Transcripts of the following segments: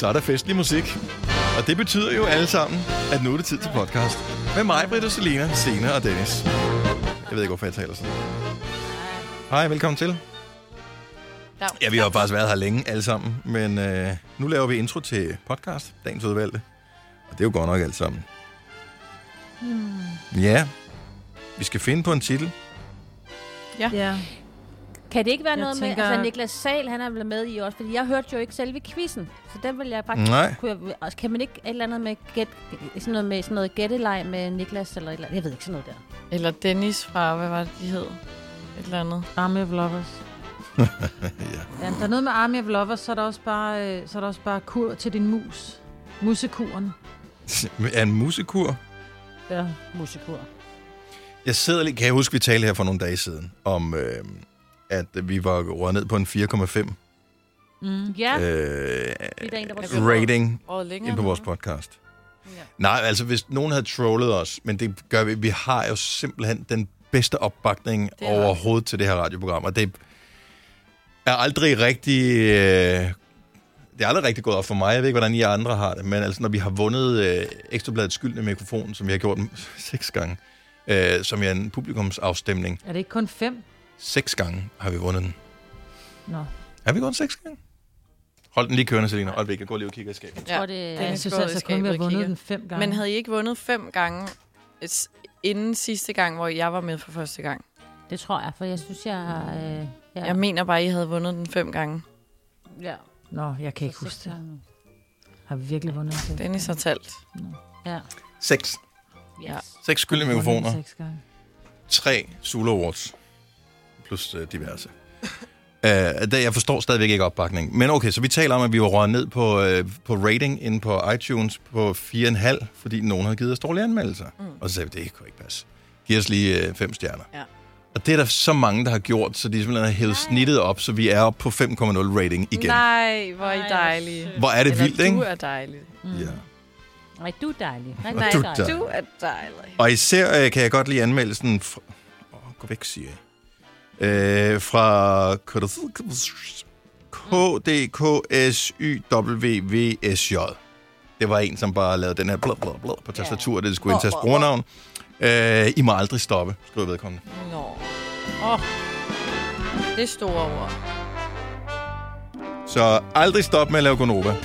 så er der festlig musik. Og det betyder jo alle sammen, at nu er det tid til podcast. Med mig, Britt og Selina, Sena og Dennis. Jeg ved ikke, hvorfor jeg taler sådan. Hej, velkommen til. Ja, vi har jo faktisk været her længe alle sammen, men øh, nu laver vi intro til podcast, dagens udvalgte. Og det er jo godt nok alt sammen. Hmm. Ja, vi skal finde på en titel. Ja. Ja. Kan det ikke være Jeg noget tænker- med, altså Niklas Sal, han er vel med i også, fordi jeg hørte jo ikke selve quizzen, så den vil jeg faktisk, Nej. kunne jeg, altså, kan man ikke et eller andet med, get, sådan noget med sådan noget gætteleg med Niklas, eller eller jeg ved ikke sådan noget der. Eller Dennis fra, hvad var det, de hed? Et eller andet. Army of Lovers. ja. Ja, der er noget med Army of Lovers, så er der også bare, øh, så er der også bare kur til din mus. Musekuren. Er en musikur? Ja, musikur. Jeg sidder lige, kan jeg huske, vi talte her for nogle dage siden, om øh, at vi var røget ned på en 4,5 Mm. Ja, øh, det er der en, der var Jeg sur. rating ind på vores podcast. Ja. Nej, altså hvis nogen havde trollet os, men det gør vi, vi har jo simpelthen den bedste opbakning overhovedet til det her radioprogram, og det er aldrig rigtig... Øh, det er aldrig rigtig gået op for mig. Jeg ved ikke, hvordan I andre har det, men altså, når vi har vundet øh, Ekstrabladets skyldne mikrofon, som vi har gjort seks gange, øh, som er en publikumsafstemning, Er det ikke kun fem? Seks gange har vi vundet den. Nå. Er vi gået seks gange? Hold den lige kørende, Selina. Øjeblik, jeg går lige og kigger i skabet. Jeg tror, det Ja, er... Jeg det synes altså kun, vi har vundet den fem gange. Men havde I ikke vundet fem gange inden sidste gang, hvor jeg var med for første gang? Det tror jeg, for jeg synes, jeg... Øh, ja. Jeg mener bare, I havde vundet den fem gange. ja. Nå, jeg kan ikke Så huske det. gange. Har vi virkelig vundet den? Dennis har talt. Ja. Seks. Ja. Yes. Seks skyldne mikrofoner. Seks gange. tre Zulu Awards, plus øh, diverse. Uh, det, jeg forstår stadigvæk ikke opbakning. Men okay, så vi taler om, at vi var røget ned på, øh, på rating inde på iTunes på 4,5, fordi nogen havde givet os dårlige anmeldelser. Mm. Og så sagde vi, det kunne ikke passe. Giv os lige øh, fem stjerner. Ja. Og det er der så mange, der har gjort, så de simpelthen har hævet snittet op, så vi er oppe på 5,0 rating igen. Nej, hvor er I dejlige. Hvor er det Eller vildt, du ikke? er dejlig. Ja. Nej, du er dejlig. Nej, Og nej, du er nej. dejlig. Du er dejlig. Og især øh, kan jeg godt lide anmeldelsen... Fra, åh, gå væk, siger jeg. Øh, fra KDKSYWVSJ. Det var en, som bare lavede den her blå, blå, blå på tastaturet, det skulle indtages brugernavn. Øh, I må aldrig stoppe, skriver vedkommende. Nå. Oh. Det er store ord. Så aldrig stop med at lave Gonova.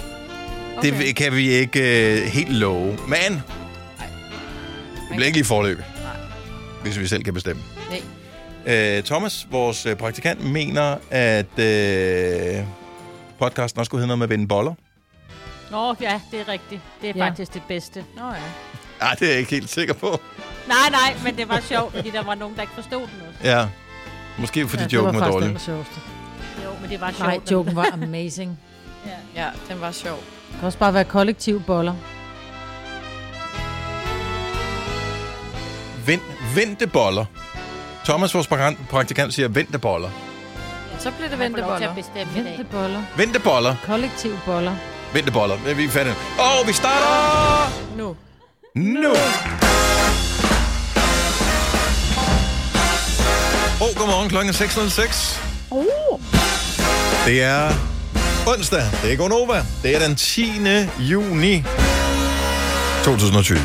Okay. Det kan vi ikke øh, helt love. Men det bliver ikke lige forløb, hvis vi selv kan bestemme. Nej. Øh, Thomas, vores øh, praktikant, mener, at øh, podcasten også skulle hedde noget med at vinde boller. Nå, ja, det er rigtigt. Det er Ja. faktisk det bedste. Nå ja. Nej, det er jeg ikke helt sikker på. Nej, nej, men det var sjovt, fordi der var nogen, der ikke forstod den også. Ja. Måske fordi ja, det joken var, faktisk dårlig. den sjoveste. Jo, men det var sjovt. Nej, joken var amazing. Ja. Ja, den var sjov. Det kan også bare være kollektiv boller. Vind, vente boller. Thomas, vores praktikant- siger vente boller. Så blev det venteboller. bestemme i dag. Vente boller. Vente boller. Kollektiv boller. Vente boller. Vi er færdige. Og vi starter Nu. nu. Og oh, godmorgen klokken er 6.06. Uh. Det er onsdag. Det er Gonova. Det er den 10. juni 2020.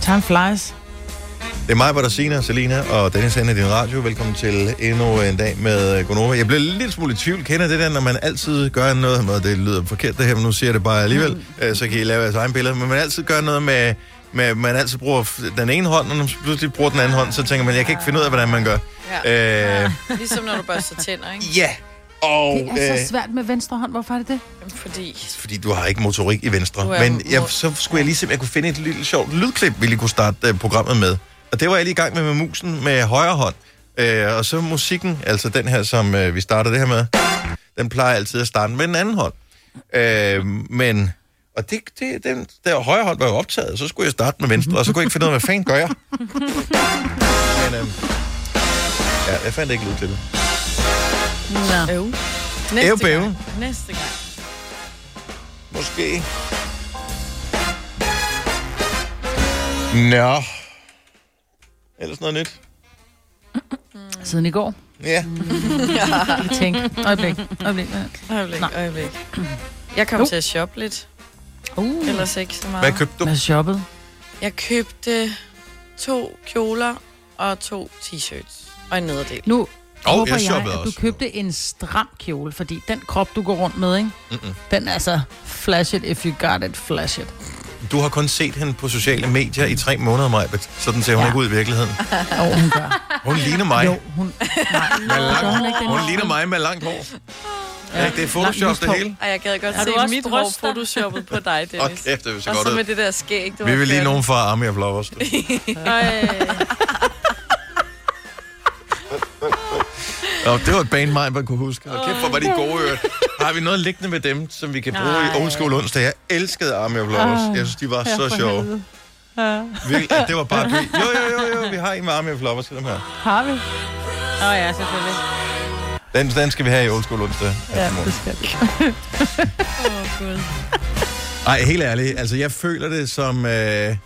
Time flies. Det er mig, Batasina, Selina og Dennis Henne i din radio. Velkommen til endnu en dag med Gonova. Jeg blev lidt smule i tvivl. Kender det der, når man altid gør noget, og det lyder forkert det her, men nu siger jeg det bare alligevel, mm. så kan I lave jeres egen billede. Men man altid gør noget med, med, man altid bruger den ene hånd, og når man pludselig bruger den anden hånd, så tænker man, jeg kan ikke finde ud af, hvordan man gør. Ja. Øh, Ligesom når du børster tænder, ikke? ja, og... Det er øh, så svært med venstre hånd. Hvorfor er det det? Fordi... fordi du har ikke motorik i venstre. Men jeg, så skulle jeg lige se, om jeg kunne finde et lille sjovt lydklip, vi lige kunne starte uh, programmet med. Og det var jeg lige i gang med med musen med højre hånd. Uh, og så musikken, altså den her, som uh, vi starter det her med, den plejer altid at starte med den anden hånd. Uh, men... Og det, det, den der højre hånd var jo optaget, så skulle jeg starte med venstre, og så kunne jeg ikke finde ud af, hvad fanden gør jeg? Men øhm, ja, jeg fandt ikke lydklippet. Nå. Øv. Øv, Næste bæv. gang. Næste gang. Måske. Nå. Ellers noget nyt. Siden i går. Ja. Jeg tænkte, øjeblik, øjeblik. Øjeblik, Nå. øjeblik. Jeg kom Jo. til at shoppe lidt. Uh. Ellers ikke så meget. Hvad købte du? Hvad shoppet? Jeg købte to kjoler og to t-shirts. Og en nederdel. Nu Åh, håber jeg jeg, shoppede at du også. købte en stram kjole, fordi den krop, du går rundt med, ikke? Mm-mm. den er altså flash it if you got it, flash it. Du har kun set hende på sociale medier i tre måneder, Majbet. Sådan ser hun Ja. ikke ud i virkeligheden. Og hun gør. Hun ligner mig. Jo, hun... Nej, Med gør hun ikke lang, hun ligner mig med langt hår. Ja. Ikke? Det er Photoshop det hele. Ej, jeg gad godt Har se mit hår photoshoppet på dig, Dennis. kæft, det vil så og godt så ud. med det der skæg, du Vi vil lige nogen fra Army of Lovers. Nå, det var et mig, man kunne huske. Og kæft, hvor var de gode ører. Har vi noget liggende med dem, som vi kan bruge i. Old School onsdag? Jeg elskede Army of Lovers. Jeg synes, de var så sjove. Virkelig, det var bare. Jo, jo, jo, jo, vi har en med Army of Lovers til dem her. Har vi? Åh oh, ja, selvfølgelig. Den, den skal vi have i Old School onsdag. Ja, det skal vi. Åh, Gud. Ej, helt ærligt. Altså, jeg føler det som... Øh,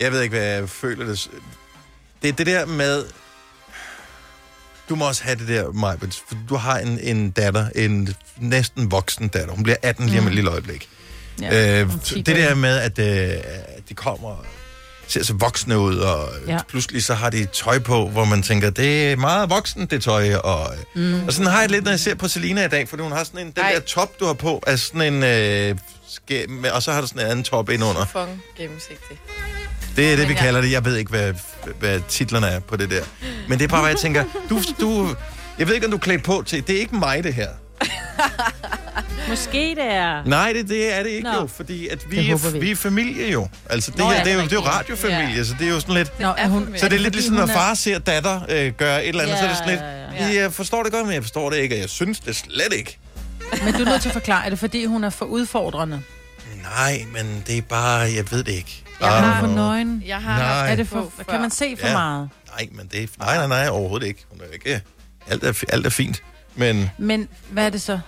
jeg ved ikke, hvad jeg føler det... Det er det der med... Du må også have det der, Majbet. for Du har en, en datter, en næsten voksen datter. Hun bliver 18 lige om et lille øjeblik. Ja, øh, om 10 det der med, at, øh, de kommer ser så voksne ud, og ja. Pludselig så har de tøj på, hvor man tænker, det er meget voksen, det tøj. Og, mm. og sådan har jeg lidt, når jeg ser på Selina i dag, fordi hun har sådan en, den Ej. der top, du har på, er sådan en... Øh, skæ- med- og så har du sådan en anden top indenunder. Fong gennemsigtig. Det er det, vi kalder det. Jeg ved ikke, hvad, hvad titlerne er på det der. Men det er bare, hvad jeg tænker. Du, du, jeg ved ikke, om du er klædt på til. Det er ikke mig, det her. Måske det er... Nej, det, det er det ikke Nå. jo, fordi at vi, Det er, vi. vi er familie jo. Altså, det, Nå, her, ja, det, er jo, det er jo radiofamilie, Ja. så det er jo sådan lidt... Nå, er hun, Så det er lidt ligesom, når far ser datter øh, gøre et eller andet, Ja, så er det sådan lidt... ja, Ja, Jeg forstår det godt, men jeg forstår det ikke, og jeg synes det slet ikke. Men du er nødt til at forklare, er det fordi, hun er for udfordrende? Nej, men det er bare... Jeg ved det ikke. Jeg Ah, har- for nøgen? Jeg har Nej. Er det på for, før. kan man se for Ja. meget? Nej, men det er... Nej, nej, nej, overhovedet ikke. Hun er ikke... Alt er, alt er fint, men... Men hvad er det så?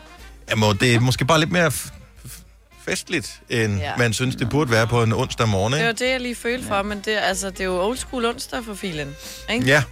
Jamen, det er måske bare lidt mere f- f- festligt, end ja. Ja. man synes, det burde være på en onsdag morgen, Det var ikke? det, jeg lige følte for, men det, altså, det er jo old school onsdag for filen. Ikke? Ja.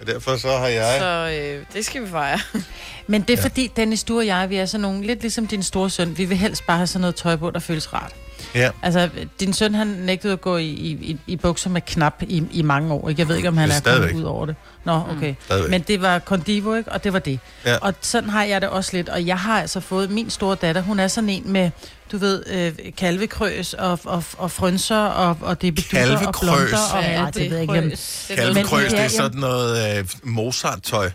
Og derfor så har jeg... Så øh, det skal vi fejre. Men det er ja. fordi, Dennis, du og jeg, vi er sådan nogle, lidt ligesom din store søn. Vi vil helst bare have sådan noget tøj på, der føles rart. Ja. Altså, din søn, han nægtede at gå i, i, i- bukser med knap i, i mange år. Ikke? Jeg ved ikke, om han Det er er, kommet ud over det. Nå, okay. Stadigvæk. Men det var Condivo, ikke? Og det var det. Ja. Og sådan har jeg det også lidt. Og jeg har altså fået, min store datter, hun er sådan en med, du ved, øh, kalvekrøs og, og, og frønser og, og det bedutter og blonder. Og, er ja, det det? ved jeg ikke. Det er Kalvekrøs, Men- det er sådan noget øh, Mozart-tøj.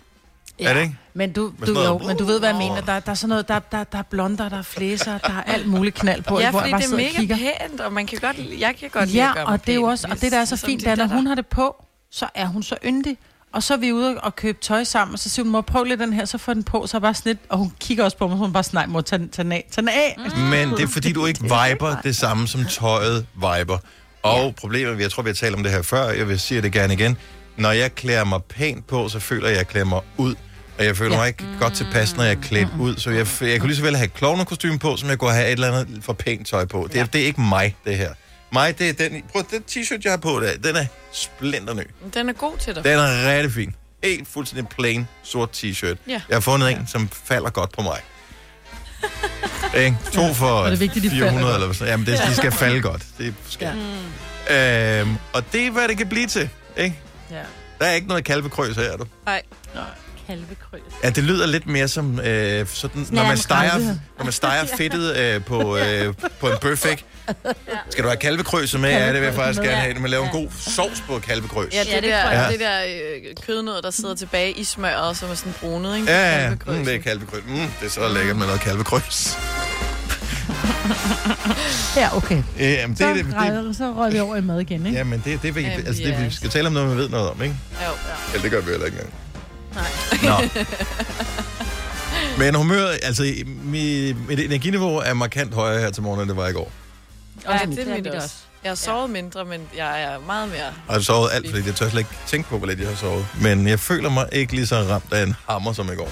Er det ikke? Men du, du, jo, men du ved, hvad jeg mener. Der, der er sådan noget, der, der, der er blonder, der er flæser, der er alt muligt knald på. Ja, hvor fordi jeg bare det er og mega kigger. pænt, og man kan godt, jeg kan godt lide Ja, at gøre mig og det er jo også, og det der er så som fint, da når hun har det på, så er hun så yndig. Og så er vi ude og købe tøj sammen, og så siger hun, mor, prøv lidt den her, så får den på, så er bare sådan lidt, og hun kigger også på mig, så hun bare sådan, nej, mor, tag, tag den af, tag den af. Mm. Men det er fordi, du ikke viber det samme som tøjet viber. Og ja. problemet, jeg tror, vi har talt om det her før, jeg vil sige det gerne igen. Når jeg klæder mig pænt på, så føler jeg, at jeg klæder mig ud. Og jeg føler Ja. mig ikke godt tilpas, når jeg er klædt ud. Så jeg, jeg kunne lige så vel have klovnekostyme på, som jeg kunne have et eller andet for pænt tøj på. Det, er, det er ikke mig, det her. Mig, det er den, prøv, den t-shirt, jeg har på der, den er splinter ny. Den er god til dig. Den er rigtig fin. Helt fuldstændig plain sort t-shirt. Ja. Jeg har fundet en, som falder godt på mig. Ikke? To for Og det vigtigt, de falder 400 godt. eller sådan Jamen, det, de skal falde godt. Det skal. Ja. Øhm, og det er, hvad det kan blive til. Ikke? Ja. Der er ikke noget kalvekrøs her, er du. Nej. Kalvekrøs. Ja, det lyder lidt mere som, øh, sådan, når, Ja, man steger, når man steger fedtet øh, på, øh, på en bøf, ikke? Skal du have kalvekrøse med? Ja, det vil jeg faktisk gerne have. Man laver en god sovs på kalvekrøs. Ja, det, Ja, det der, jeg. det der øh, kødnød, der sidder tilbage i smøret, som er sådan brunet, ikke? Ja, ja, Kalvekrøs. mm, det er kalvekrøs. Mm, det er så lækkert med noget kalvekrøs. Ja, okay. Jamen, det, Så, det, det, røg, så røg vi over i mad igen, ikke? Ja, men det, det, det, altså, det, vi skal tale om noget, man ved noget om, ikke? Jo, ja. Eller det gør vi heller ikke engang. Nej. Nå. Men humøret, altså mi, mit energiniveau er markant højere her til morgen, end det var i går. Og Ja, det, er mit også. Jeg har sovet mindre, men jeg er meget mere. Og jeg har sovet alt, fordi jeg tør slet ikke tænke på, hvor lidt jeg har sovet. Men jeg føler mig ikke lige så ramt af en hammer som i går.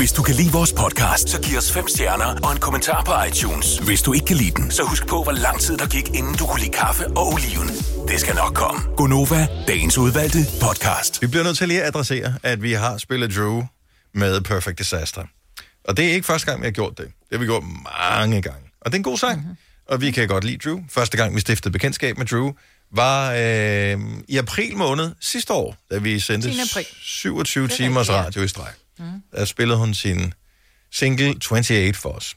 Hvis du kan lide vores podcast, så giv os fem stjerner og en kommentar på iTunes. Hvis du ikke kan lide den, så husk på, hvor lang tid der gik, inden du kunne lide kaffe og oliven. Det skal nok komme. Gonova, dagens udvalgte podcast. Vi bliver nødt til lige at adressere, at vi har spillet Drew med Perfect Disaster. Og det er ikke første gang, vi har gjort det. Det har vi gjort mange gange. Og det er en god sang. Mhm. Mm-hmm. Og vi kan godt lide Drew. Første gang, vi stiftede bekendtskab med Drew, var øh, i april måned sidste år, da vi sendte 10. april. 27 er timers radio i streg. Mm. Der spillede hun sin single 28 for os.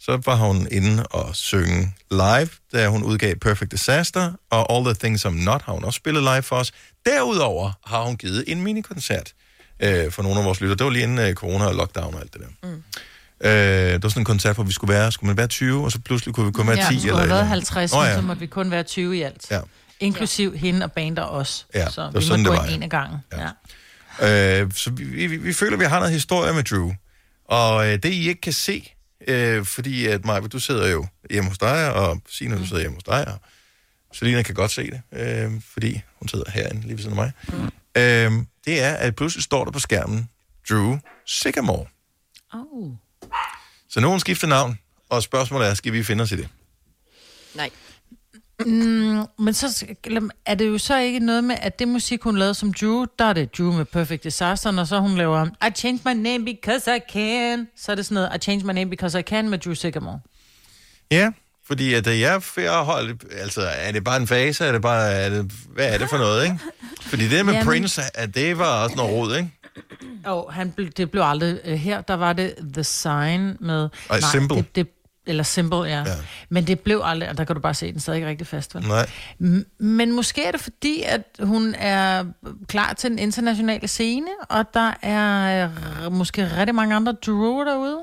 Så var hun inde og synge live, da hun udgav Perfect Disaster, og All the Things I'm Not har hun også spillet live for os. Derudover har hun givet en minikoncert øh, for nogle af vores lytter. Det var lige inden øh, corona og lockdown og alt det der. Mm. Øh, det var sådan en koncert, hvor vi skulle være, skulle man være 20, og så pludselig kunne vi kun være 10. Ja, skulle eller have et været eller andet. 50, Nå oh, ja. ja. så måtte vi kun være 20 i alt. Ja. Inklusiv ja. hende og band og os. Ja, så det var vi sådan, måtte det gå var, ind ja. en af gangen. Ja. Ja. Øh, så vi, vi, vi føler, at vi har noget historie med Drew. Og øh, det, I ikke kan se, øh, fordi at Maja, du sidder jo hjemme hos dig, og Signe, du sidder hjemme hos dig, og Selina kan godt se det, øh, fordi hun sidder herinde lige ved siden af mig. Mm. Øh, det er, at pludselig står der på skærmen, Drew Sycamore. Oh. Så nogen skifter navn, og spørgsmålet er, skal vi finde os i det? Nej. Men så er det jo så ikke noget med, at det musik, hun lavede som Drew, der er det Drew med Perfect Disaster, og så hun laver I changed my name because I can. Så er det sådan noget, I changed my name because I can med Drew Sycamore. Ja, fordi at øh, jeg er at holde, altså er det bare en fase, er det bare, er det, hvad er det for noget, ikke? Fordi det med Jamen. Prince, at det var også noget rod, ikke? Og han, ble- det blev aldrig... øh, Her, der var det The Sign med... Ej, Symbol. Det, det, eller Symbol, ja. Ja. ja. Men det blev aldrig... Og der kan du bare se, den stadig ikke rigtig fast, vel? Nej. M- Men måske er det fordi, at hun er klar til den internationale scene, og der er øh, måske rigtig mange andre Drew derude.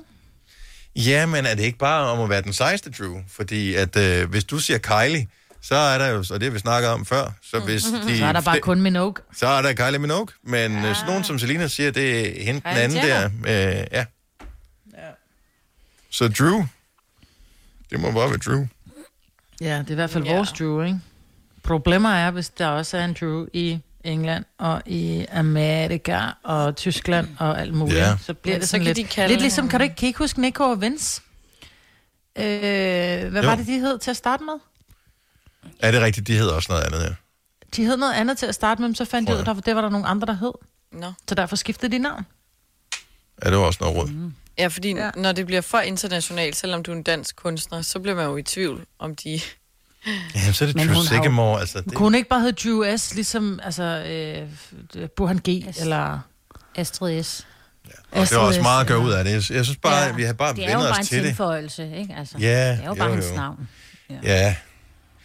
Ja, men er det ikke bare om at være den sejeste Drew? Fordi at øh, hvis du siger Kylie, så er der jo, og det vi snakket om før, så hvis de... Så er der bare kun Minogue. Så er der Kylie Minogue, men ja. sådan nogen som Selina siger, det er hende den anden der. Øh, ja. Så Drew, det må bare være Drew. Ja, det er i hvert fald Ja. vores Drew, ikke? Problemer er, hvis der også er en Drew i England og i Amerika og Tyskland og alt muligt. Ja. Ja. Så bliver Men det så sådan kan lidt... de kalde lidt ligesom, kan du ikke, kan I ikke huske Nico og Vince? Øh, hvad Jo. var det, de hed til at starte med? Er det rigtigt? De hedder også noget andet, ja. De hed noget andet til at starte med, men så fandt de ud at det var der nogle andre, der hed. Nå. Så derfor skiftede de navn. Er det var også noget råd? Mm. Ja, fordi Ja. ja. når det bliver for internationalt, selvom du er en dansk kunstner, så bliver man jo i tvivl, om de... Ja, så er det Men Drew har jo- Sycamore, altså. Det, Kunne hun ikke bare hedde Drew S, ligesom altså, øh, Burhan G, Yes. eller... Astrid S. og det var også meget at gøre ud af det. Jeg, jeg synes bare, Ja. at vi har bare Det er jo vendt bare os en til det. tilføjelse, ikke? Altså, Ja, det er jo jo, bare hans jo. navn. Ja, Ja.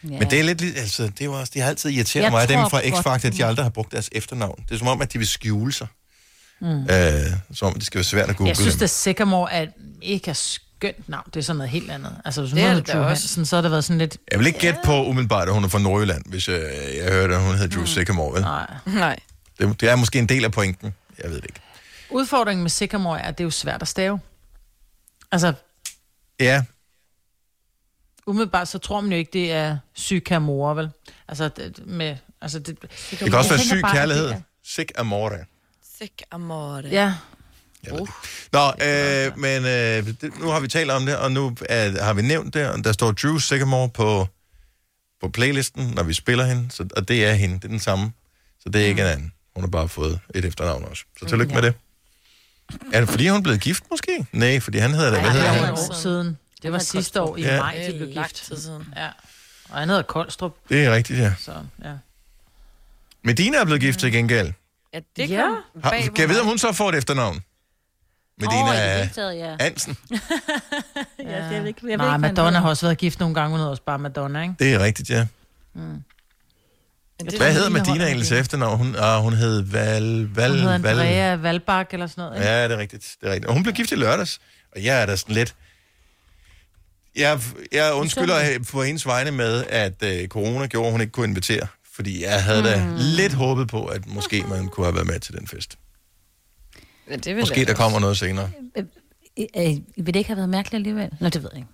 men det er lidt, altså, det er jo også, det har altid irriteret Jeg mig, dem tror fra godt, X-Factor, at de aldrig har brugt deres efternavn. Det er som om, at de vil skjule sig. Mm. Øh, som om det skal være svært at google Jeg synes, at Sycamore er et mega skønt navn. Det er sådan noget helt andet. Altså, hvis Det er hedder det Drew også. Hansen, så har det været sådan lidt... Jeg vil ikke gætte på umiddelbart, at hun er fra Nordjylland, hvis øh, jeg hørte, at hun hed Drew Sycamore. Vel? Nej. Nej. Det, det er måske en del af pointen. Jeg ved det ikke. Udfordringen med Sycamore er, at det er jo svært at stave. Altså, Ja, umiddelbart så tror man jo ikke, det er Sycamore, vel? Altså, det, med, altså det, det kan også være syg kærlighed. det er- Sick amore. Sick amore. Ja, det. Nå, øh, men øh, det, nu har vi talt om det, og nu er, har vi nævnt det, og der står Drew Sycamore på, på playlisten, når vi spiller hende, så, og det er hende, det er den samme, så det er ikke en anden. Hun har bare fået et efternavn også. Så tillykke med det. Er det fordi, hun er blevet gift måske? Nej, fordi han hedder det. Hvad det hedder var han? et år siden. Det var sidste år i Ja. maj, Det de er blev gift. siden. Ja. Og han hedder Koldstrup, Det er rigtigt, ja. så ja. Medina er blevet gift til gengæld. Ja, det Ja. kom Har, bag på kan jeg vide, om hun så får et efternavn? Medina Åh, i det hele taget, ja. Hansen. ja det er ikke, jeg Nej, Madonna har også været gift nogle gange, hun hedder også bare Madonna, ikke? Det er rigtigt, ja. Det Hvad hedder Medina egentlig til efternavn? Hun, ah, hun hed Val... Val, Hun hedder Val Andrea Valbak eller sådan noget, ikke? Ja, det er rigtigt. Det er rigtigt. Og hun blev gift i lørdags, og jeg er da sådan lidt... Jeg, jeg undskylder på hendes vegne med, at øh, corona gjorde, at hun ikke kunne invitere. Fordi jeg havde da Mm. lidt håbet på, at måske man kunne have været med til den fest. Ja, det vil Måske jeg der også. kommer noget senere. Øh, øh, vil det ikke have været mærkeligt alligevel? Nå, det ved jeg ikke.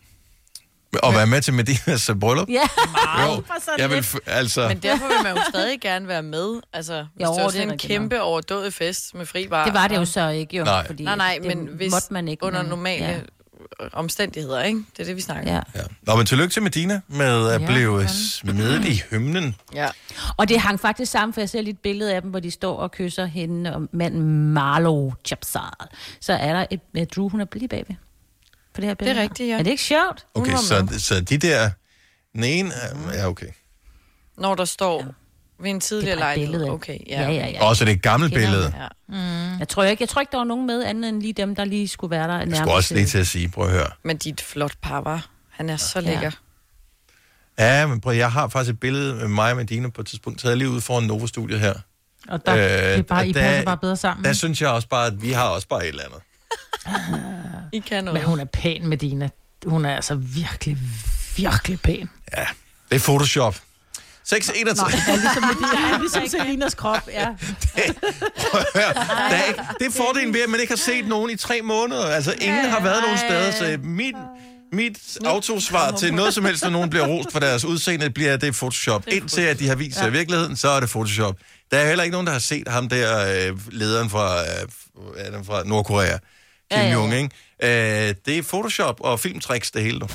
Og være med til Medinas øh, bryllup? Ja, Jo, jeg vil, f- altså... Men derfor vil man jo stadig gerne være med. Altså, hvis Jo, det var det er sådan en rigtigt kæmpe overdådig fest med fri bar. det var det jo så ikke, jo. Nej. Fordi Nej, nej, det men hvis måtte man ikke. under men- normale Ja. Omstændigheder, ikke? Det er det, vi snakker Ja. om. Ja. Nå, men tillykke til Medina med at Ja, blive smidt i hymnen. Ja. Og det hang faktisk sammen, for jeg ser lige et billede af dem, hvor de står og kysser hende og manden Marlo Chapsal. Så er der et, et Drew, hun er lige bagved. På det her billede. her. rigtigt, ja. Er det ikke sjovt? Okay, så, så de der... Den ene... er- Ja, okay. Når der står ved en tidligere er lejlighed. billede Okay, Ja, ja. ja, ja. Også det gamle Kender billede. ja. Jeg tror ikke, jeg tror ikke, der var nogen med, andet end lige dem, der lige skulle være der. Jeg nærmest, skulle også lige øh, til at sige, prøv at høre. Men dit flot par, var. Han er så Ja. lækker. Ja, men prøv, jeg har faktisk et billede med mig og Medina på et tidspunkt, taget lige ud foran Nova-studiet her. Og der, Øh, det er bare, og I der- passer bare bedre sammen. Der synes jeg også bare, at vi har også bare et eller andet. I kan Men noget. hun er pæn, Medina. Hun er altså virkelig, virkelig pæn. Ja, det er Photoshop. 6 Ja, ligesom Medina, ligesom Selinas krop, ja. der er ikke, det er fordelen ved, at man ikke har set nogen i tre måneder. Altså, ingen har været nogen steder, så mit, mit autosvar til noget som helst, når nogen bliver rost for deres udseende, bliver det er Photoshop. Indtil at de har vist sig i virkeligheden, så er det Photoshop. Der er heller ikke nogen, der har set ham der, øh, lederen fra, øh, er det fra Nordkorea, Kim Ja, ja, ja. Jong, ikke? Øh, det er Photoshop og filmtricks, det hele. Du.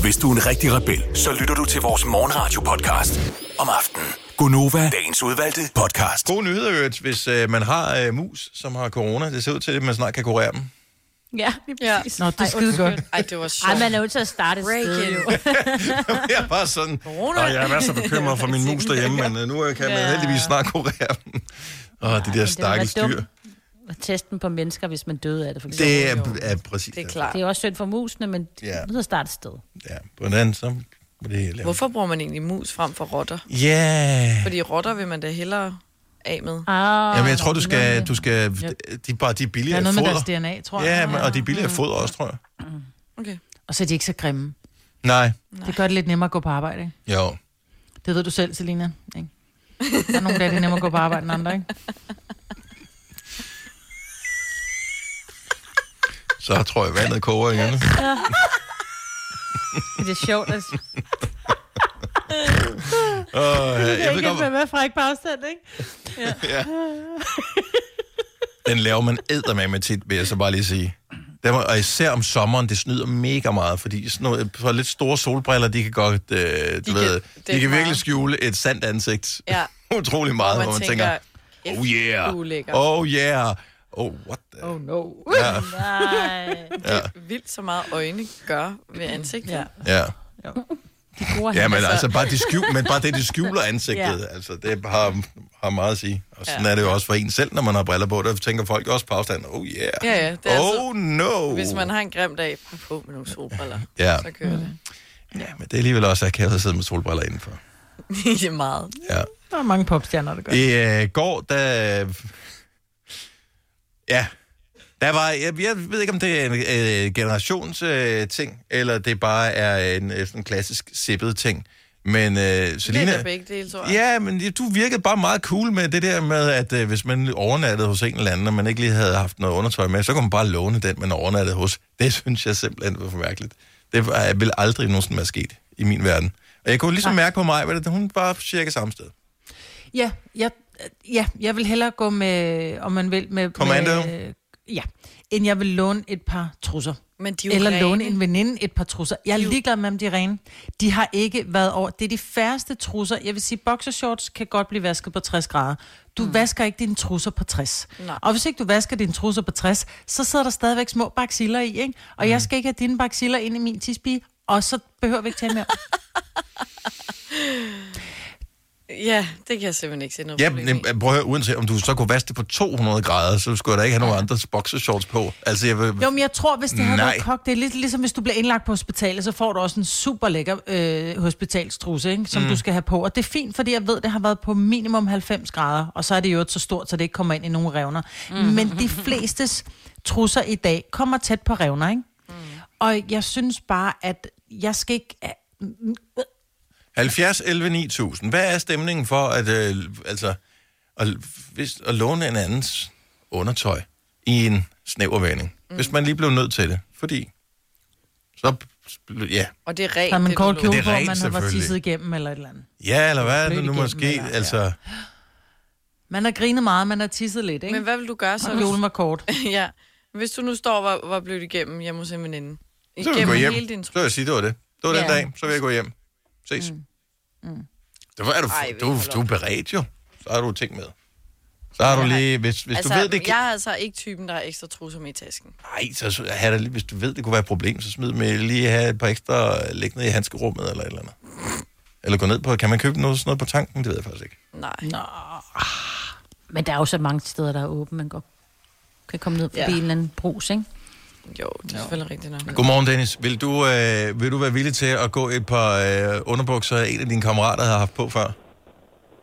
Hvis du er en rigtig rebel, så lytter du til vores morgenradio-podcast om aftenen. Gunova, dagens udvalgte podcast. Gode nyheder, øvrigt, hvis øh, man har øh, mus, som har corona. Det ser ud til, at man snart kan kurere dem. Ja, lige Ja. præcis. Nå, det er skide godt. Ej, det var Ej, sjovt. man er nødt til at starte et sted, jo. jeg er bare sådan, og jeg er så bekymret for min mus derhjemme, men øh, nu kan man Ja. heldigvis snart kurere dem. Og de der stakkels dyr. Testen på mennesker, hvis man døde af det, for eksempel. Det er, Jo. er præcis. Det er klart. Det er også synd for musene, men Ja. ja. nødt til at starte et sted. Ja, på den anden, så det. Hvorfor bruger man egentlig mus frem for rotter? Ja. Fordi rotter vil man da hellere af med. Ah, Jamen, jeg tror, du skal, du skal, de er bare, de er Der billigere er noget med foder. deres DNA, tror jeg. Ja, men, og de er billigere at foder også, tror jeg. Okay. Og så er de ikke så grimme. Nej, Det gør det lidt nemmere at gå på arbejde, ikke? jo. Det ved du selv, Selina. Ikke? Der er nogle dage, det er nemmere at gå på arbejde end andre, ikke? Så tror jeg, vandet koger igen. Det er sjovt. at- Oh, jeg, jeg ved godt, fræk på afstand, ikke? Ja. Den laver man eddermame tit, vil jeg så bare lige sige. Det var, og især om sommeren, det snyder mega meget, fordi sådan noget, for lidt store solbriller, de kan godt, øh, du kan- ved, de kan virkelig skjule et sandt ansigt. Ja. Utrolig meget, Hvor man man tænker, tænker, oh yeah, du er lækker. oh yeah, oh what the... Oh no. Ja, Nej. ja, Vildt så meget øjne gør ved ansigtet. Ja. ja. De bruger Ja, men Altså- altså bare, de skjul, men bare det, de skjuler ansigtet, Ja. altså det har, har meget at sige. Og sådan Ja. er det jo også for en selv, når man har briller på. Der tænker folk også på afstand, oh yeah, Ja, ja, det er oh no. Hvis man har en grim dag, bare på med nogle solbriller. Ja. Så kører det. Ja, men det er alligevel også akavet at sidde med solbriller indenfor. det er meget. Ja. Der er mange popstjerner, der gør. I øh, går, der... Ja, der var... Jeg, jeg ved ikke, om det er en øh, generationsting, øh, ting, eller det bare er en øh, sådan en klassisk sippet ting. Men øh, Selina... af begge dele, tror jeg. Ja, men du virkede bare meget cool med det der med, at øh, hvis man overnattede hos en eller anden, og man ikke lige havde haft noget undertøj med, så kunne man bare låne den, man overnattede hos. Det synes jeg simpelthen var for mærkeligt. Det var, jeg vil aldrig nogensinde være sket i min verden. Og jeg kunne ligesom mærke på mig, at hun var cirka samme sted. Ja, jeg, ja, jeg vil hellere gå med, om man vil, med... Commando? Med, ja, end jeg vil låne et par trusser. Men de er Eller rene. låne en veninde et par trusser. Jeg er ligeglad med, om de er rene. De har ikke været over... Det er de færreste trusser. Jeg vil sige, boxershorts kan godt blive vasket på 60 grader. Du mm. vasker ikke dine trusser på 60. Nej. Og hvis ikke du vasker dine trusser på 60, så sidder der stadigvæk små baksiller i, ikke? Og mm. jeg skal ikke have dine baksiller ind i min tisbie, og så behøver vi ikke tage mere. Ja, det kan jeg simpelthen ikke se noget Ja, problem i. prøv at høre, uanset om du så kunne vaske det på 200 grader, så skulle jeg da ikke have nogen andre boxershorts på. Altså, jeg vil... Jo, men jeg tror, hvis det havde Nej. været kogt, det er lidt ligesom hvis du bliver indlagt på hospitalet, så får du også en super lækker øh, hospitalstruse, ikke, som mm. du skal have på. Og det er fint, fordi jeg ved, det har været på minimum 90 grader, og så er det jo så stort, så det ikke kommer ind i nogle revner. Mm. Men de flestes trusser i dag kommer tæt på revner, ikke? Mm. Og jeg synes bare, at jeg skal ikke... 70, 11, 9000. Hvad er stemningen for at, øh, altså, at, hvis, at låne en andens undertøj i en snæver vending? Mm. Hvis man lige blev nødt til det. Fordi, så, ja, Og det er rent, Har man det, kort kjole er på, man har været tisset igennem eller et eller andet. ja eller hvad er det nu igennem, måske? eller- ja. Altså, Man har grinet meget, man har tisset lidt, ikke? Men hvad vil du gøre så? Og kjolen var kort. ja. Hvis du nu står og var, var blødt igennem hjemme hos en veninde, Så vil jeg gå Igennem hjem. hele din Så vil jeg sige, det var det. Det var den Ja. dag, så vil jeg gå hjem. Ses. Mm. Mm. Det var, er du, Ej, du, du er beredt jo. Så har du ting med. Så har du lige, hvis, hvis altså, du ved, det jeg er altså ikke typen, der har ekstra trusser med i tasken. Nej, så have det, lige- hvis du ved, det kunne være et problem, så smid med lige have et par ekstra liggende i handskerummet eller et eller andet. Eller gå ned på, kan man købe noget, sådan noget på tanken? Det ved jeg faktisk ikke. Nej. Nå. Men der er jo så mange steder, der er åbne, man godt kan komme ned forbi ja. en eller anden brus, ikke? Jo, det er selvfølgelig rigtigt nok. Godmorgen, Dennis. Vil du, øh, vil du være villig til at gå et par øh, underbukser, en af dine kammerater har haft på før?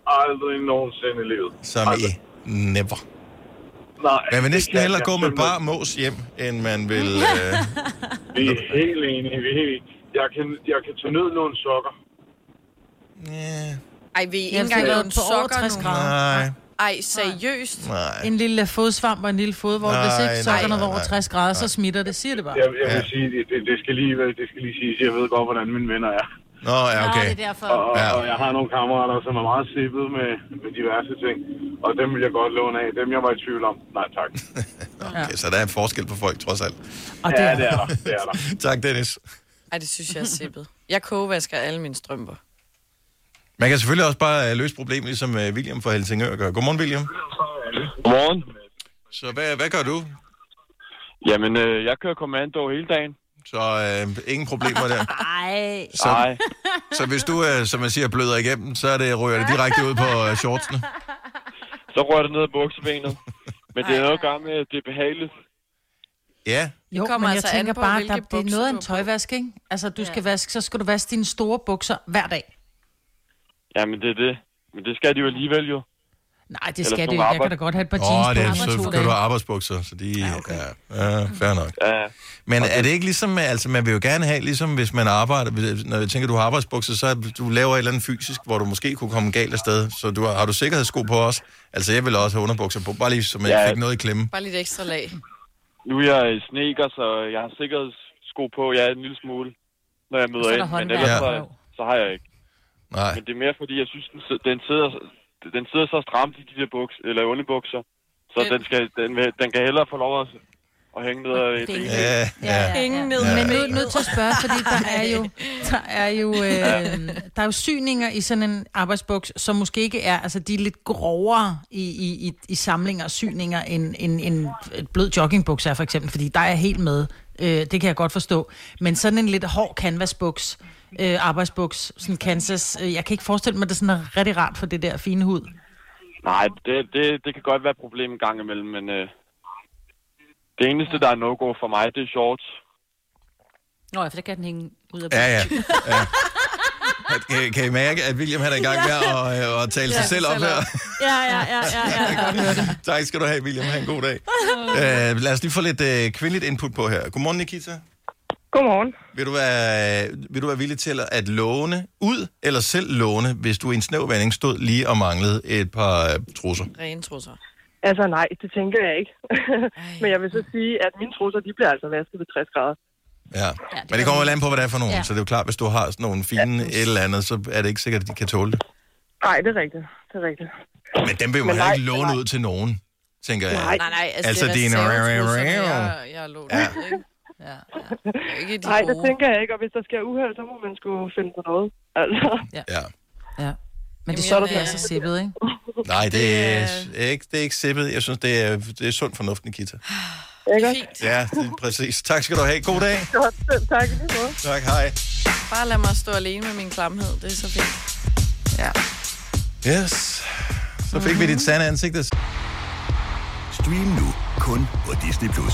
Aldrig nogensinde i livet. Som Aldrig. i never. Nej. Man vil næsten kan hellere gå med simpelthen- bar mås hjem, end man vil... Øh, Vi er helt enige. Vi er helt. Jeg kan, jeg kan tage ned nogle sokker. yeah, Ej, vil I ikke Jeg engang skal lave være en på over sokker 60 nu? grader. nej, Ej, seriøst? nej. En lille fodsvamp og en lille fodvold. Nej, Hvis nej, ikke sokkerne nej, var over nej. 60 grader, så smitter det. Siger det bare. Jeg, jeg vil Ja. sige, det, det, skal lige, det skal lige siges. Jeg ved godt, hvordan mine venner er. Nå, ja, Nå, okay. det er derfor. Og, Ja. ja. og jeg har nogle kammerater, som er meget sippet med, med diverse ting. Og dem vil jeg godt låne af. Dem, jeg var i tvivl om. Nej, tak. okay. Så der er en forskel på folk, trods alt. Og det Ja, er det er der. Det er der. Tak, Dennis. Ej, det synes jeg er sippet. Jeg kogevasker alle mine strømper. Man kan selvfølgelig også bare øh, løse problemet, ligesom øh, William fra Helsingør gør. Godmorgen, William. Godmorgen. Så hvad, hvad gør du? Jamen, øh, jeg kører kommando hele dagen. Så øh, ingen problemer der. Ej. Så, Nej, så hvis du, øh, som man siger, bløder igennem, så er det, ryger det direkte ud på øh, shortsene. så rører det ned ad buksebenet. Men det er noget at gøre med, at det er behageligt. Ja, Jo, kommer men jeg altså an tænker på, bare, at det er noget af en tøjvask, ikke? Altså, du skal Ja. vaske, så skal du vaske dine store bukser hver dag. Jamen, det er det. Men det skal de jo alligevel jo. Nej, det skal det ikke. Jeg kan da godt have et par jeans oh, på det er, så kan du have arbejdsbukser, så de... Ja, okay. ja, ja, fair nok. Ja, Men er det ikke ligesom, altså man vil jo gerne have, ligesom hvis man arbejder, når jeg tænker, du har arbejdsbukser, så er, du laver et eller andet fysisk, hvor du måske kunne komme galt afsted. Så du har, har du sikkerhedssko på også? Altså jeg vil også have underbukser på, bare lige så man Ja. ja. fik noget i klemme. Bare lidt ekstra lag. nu er jeg i sneaker, så jeg har sikkerhedssko på. Jeg er en lille smule, når jeg møder er ind. Men ellers så, så har jeg ikke. Nej. Men det er mere fordi, jeg synes, den, den sidder, den sidder så stramt i de der buks, eller underbukser. Så Den- den, skal, den, den kan hellere få lov at, at hænge ned et Det- ben. Ja, ja. Ingen ned. Ja. Men nu er nødt til at spørge, fordi der er jo, der er jo, øh, der er jo syninger i sådan en arbejdsbuks, som måske ikke er, altså de er lidt grovere i, i, i, i samlinger og syninger, end, end, end et blød joggingbukser er for eksempel, fordi der er helt med. Øh, det kan jeg godt forstå. Men sådan en lidt hård canvasbuks, øh, arbejdsbuks, sådan Kansas, øh, jeg kan ikke forestille mig, at det sådan er rigtig rart for det der fine hud. Nej, det, det, det kan godt være et problem en gang imellem, men øh, det eneste, der er no-go for mig, det er shorts. Nå, ja, for der kan den hænge ud af Ja, ja. ja. Kan, kan I mærke, at William han er i gang med at, øh, at tale sig selv op her? Ja, ja, ja, ja, ja. tak skal du have, William. Ha' en god dag. Uh, lad os lige få lidt uh, kvindeligt input på her. Godmorgen, Nikita. Godmorgen. Vil du, være, vil du være villig til at låne ud, eller selv låne, hvis du i en snæv vending stod lige og manglede et par uh, trusser? Rene trusser. Altså nej, det tænker jeg ikke. Men jeg vil så sige, at mine trusser, de bliver altså vasket ved 60 grader. Ja. det Men det kommer vel an på, hvad det er for nogen. Ja. Ja. Så det er jo klart, hvis du har sådan nogle fine et eller andet, så er det ikke sikkert, at de kan tåle det. Nej, det er rigtigt. Det er rigtigt. Men dem vil man heller nej, ikke låne nej. ud til nogen, tænker jeg. Nej. Nej, nej, altså, Altså, det dine- er reservetrusser, jeg, jeg. Ja. Ja. Ikke? ja, Det er ikke de Nej, det tænker jeg ikke. Og hvis der sker uheld, så må man skulle finde på noget. Altså, Ja. Ja. Men det Jamen, det er så sippet, ikke? Nej, det er, Det ikke, det er ikke sippet. Jeg synes, det er, det er sund fornuft, Nikita. ikke? Fint. Ja, det er præcis. Tak skal du have. God dag. Godt, tak. Tak, hej. Bare lad mig stå alene med min klamhed. Det er så fint. Ja. Yes. Så fik vi dit sande ansigt. Stream nu kun på Disney+. Plus.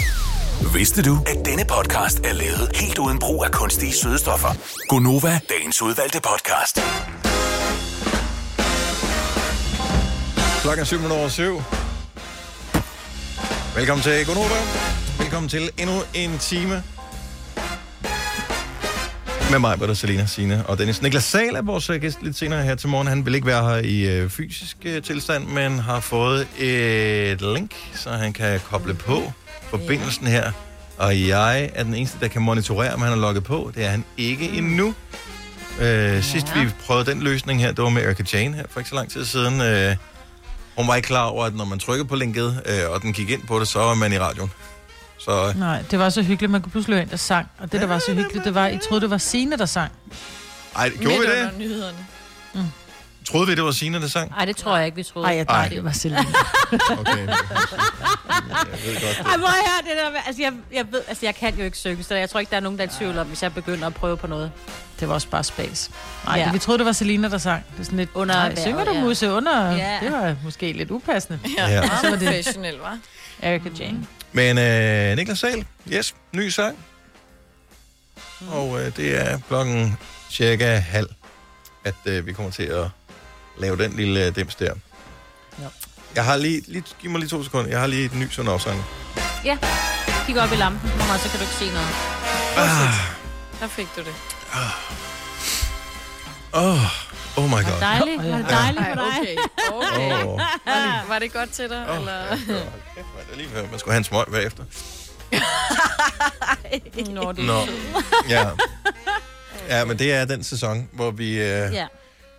Vidste du, at denne podcast er lavet helt uden brug af kunstige sødestoffer? Gonova, dagens udvalgte podcast. Klokken er 7 over 7. Velkommen til Gonova. Velkommen til endnu en time. Med mig, Britta, Selina, Signe og Dennis. Niklas Sahl er vores øh, gæst lidt senere her til morgen. Han vil ikke være her i øh, fysisk øh, tilstand, men har fået et link, så han kan koble på forbindelsen her. Og jeg er den eneste, der kan monitorere, om han er logget på. Det er han ikke endnu. Øh, sidst vi prøvede den løsning her, det var med Erika Jane her for ikke så lang tid siden. Øh, hun var ikke klar over, at når man trykker på linket, øh, og den gik ind på det, så var man i radioen. Så øh, Nej, det var så hyggeligt. Man kunne pludselig høre en, der sang. Og det, der var så hyggeligt, det var, I troede, det var Signe, der sang. ej, gjorde vi det? nyhederne. Troede vi, det var Signe, der sang? Ej, det tror jeg ikke, vi troede. Ej, ja, nej, det var Selina. Okay. Jeg ved godt, Ej, hvor er det der med, altså jeg, jeg, ved, altså jeg kan jo ikke synge, så jeg tror ikke, der er nogen, der er i tvivl om, hvis jeg begynder at prøve på noget. Det var også bare spas. Nej, Ja. ja. vi troede, det var Selina, der sang. Det er sådan lidt, Under nej, synger du ja. musse under? Ja. Det var måske lidt upassende. Ja, Ja. ja. Så var det professionel, var. Erika Jane. Men øh, Niklas Sahl, yes, ny sang. Og øh, det er klokken cirka halv, at øh, vi kommer til at lave den lille øh, dims der. Ja. Jeg har lige, lige, giv mig lige to sekunder, jeg har lige et ny sådan opsang. Ja, kig op i lampen, Mama, så kan du ikke se noget. Ah, Der fik du det. oh, oh my Var det god. dejligt? Var det dejligt for dig? okay. okay. Oh, Var, det, var det godt til dig? oh, eller? kæft, mand, det er lige før, man skulle have en smøg bagefter. Nå, du Nå. Ja. ja, men det er den sæson, hvor vi, øh, Ja.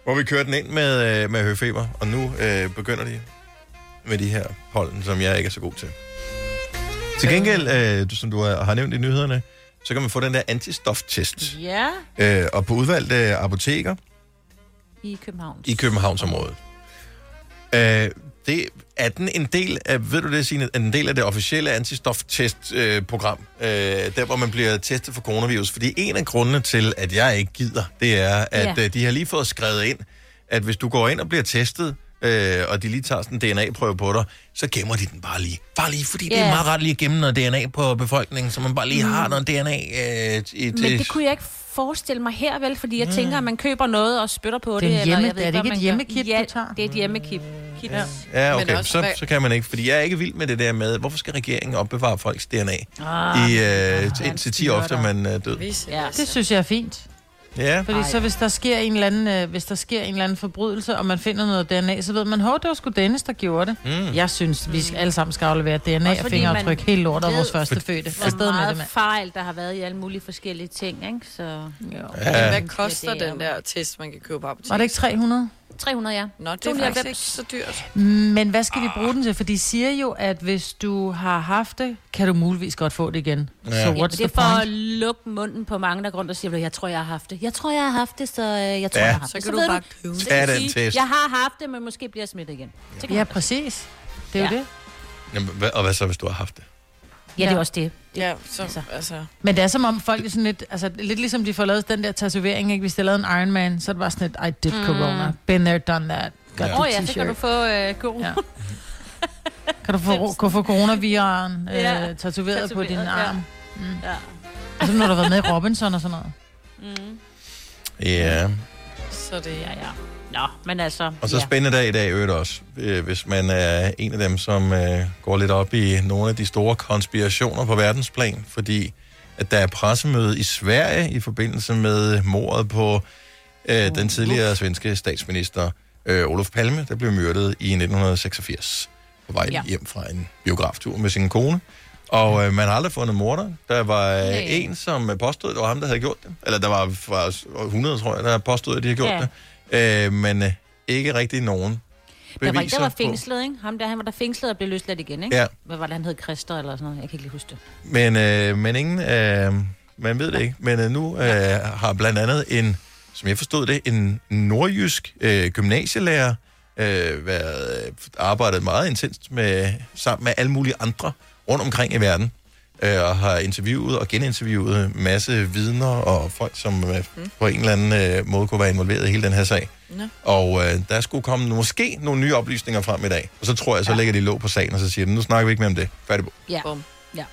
hvor vi kører den ind med, øh, med høfeber, og nu øh, begynder de med de her pollen, som jeg ikke er så god til. Til gengæld, øh, du, som du har har nævnt i nyhederne, så kan man få den der antistoftest. Ja, Øh, og på udvalgte apoteker i København. i Københavnsområdet. Øh, det er den en del af, ved du det, Signe, en del af det officielle antistoftest-program, øh, der hvor man bliver testet for coronavirus. Fordi en af grundene til, at jeg ikke gider, det er, at Ja. øh, de har lige fået skrevet ind, at hvis du går ind og bliver testet, øh, og de lige tager sådan en DNA-prøve på dig, så gemmer de den bare lige. Bare lige, fordi det er meget rart lige at gemme noget DNA på befolkningen, så man bare lige har noget DNA øh, i, Men det kunne jeg ikke forestille mig her, vel? Fordi jeg tænker, at man køber noget og spytter på det. Det er en eller hjemme- jeg ved er det ikke et hjemmekit, ja, du tager? det er et hjemmekit. Kit. Ja. Ja, okay, også, så, så kan man ikke, fordi jeg er ikke vild med det der med, hvorfor skal regeringen opbevare folks DNA Ah, i øh, indtil 10 år efter man er død? Vis, Ja. Det synes jeg er fint. Ja, Fordi Ej. så hvis der sker en eller anden, øh, hvis der sker en eller anden forbrydelse, og man finder noget DNA, så ved man, hov, det var sgu Dennis, der gjorde det. Mm. Jeg synes, vi skal alle sammen skal aflevere DNA Også og fordi man helt lort af ved- vores første fødte. Der Afsted er med det, meget mand. fejl, der har været i alle mulige forskellige ting, ikke? Så Jo. Ja. Hvad koster Ja, det er den der test, man kan købe på apoteket? Var det ikke 300? 300, ja. Nå, det er 299. faktisk ikke så dyrt. Men hvad skal vi bruge den til? For de siger jo, at hvis du har haft det, kan du muligvis godt få det igen. Ja. Så Ja, so Ja, what's det the er for at point? lukke munden på mange, der går rundt og siger, jeg tror, jeg har haft det. Jeg tror, jeg har haft det, så øh, jeg tror, Ja. jeg har haft Så det. kan du ved bare købe så det. Tag du den test. Jeg har haft det, men måske bliver jeg smittet igen. Så Ja, man- præcis. Det er jo Ja. det. Jamen, hvad, og hvad så, hvis du har haft det? Ja, det er også det. Ja, så, Altså. altså... Men det er som om folk er sådan lidt, altså lidt ligesom de får lavet den der tatovering, ikke? Hvis de lavede en Iron Man, så er det bare sådan lidt, I did Mm. corona. Been there, done that. Got Ja. Åh oh, ja, så kan du få øh, god. Ja. Kan du få, kan få coronaviren øh, Ja. tatoveret på din Tatoveret, ja. arm? Mm. Ja. Altså når du har været med i Robinson og sådan noget. Mm. Ja. Så det Ja, ja. Nå, men altså... Og så ja. spændende dag i dag øvrigt også, øh, hvis man er en af dem, som øh, går lidt op i nogle af de store konspirationer på verdensplan, fordi at der er pressemøde i Sverige i forbindelse med mordet på øh, den tidligere svenske statsminister øh, Olof Palme, der blev myrdet i 1986 på vej Ja. hjem fra en biograftur med sin kone. Og øh, man har aldrig fundet morder. Der var øh, Nej. en, som påstod, at det var ham, der havde gjort det. Eller der var faktisk 100, tror jeg, der påstod, at de havde gjort Ja. det. Øh, men øh, ikke rigtig nogen Der var beviser der var på- fængslet, ikke? Ham der, han var der fængslet og blev løsladt igen, ikke? Ja. Hvad var det, han hed? Christer eller sådan noget? Jeg kan ikke lige huske det. Men, øh, men ingen, øh, man ved det ikke. Men øh, nu øh, har blandt andet en, som jeg forstod det, en nordjysk øh, gymnasielærer øh, været, øh, arbejdet meget intenst med, sammen med alle mulige andre rundt omkring i verden. Øh, og har interviewet og geninterviewet en masse vidner og folk, som øh, på en eller anden øh, måde kunne være involveret i hele den her sag. Nå. Og øh, der skulle komme måske nogle nye oplysninger frem i dag. Og så tror jeg, så lægger de låg på sagen, og så siger de, nu snakker vi ikke mere om det. Færdig på. Ja. Bum. ja.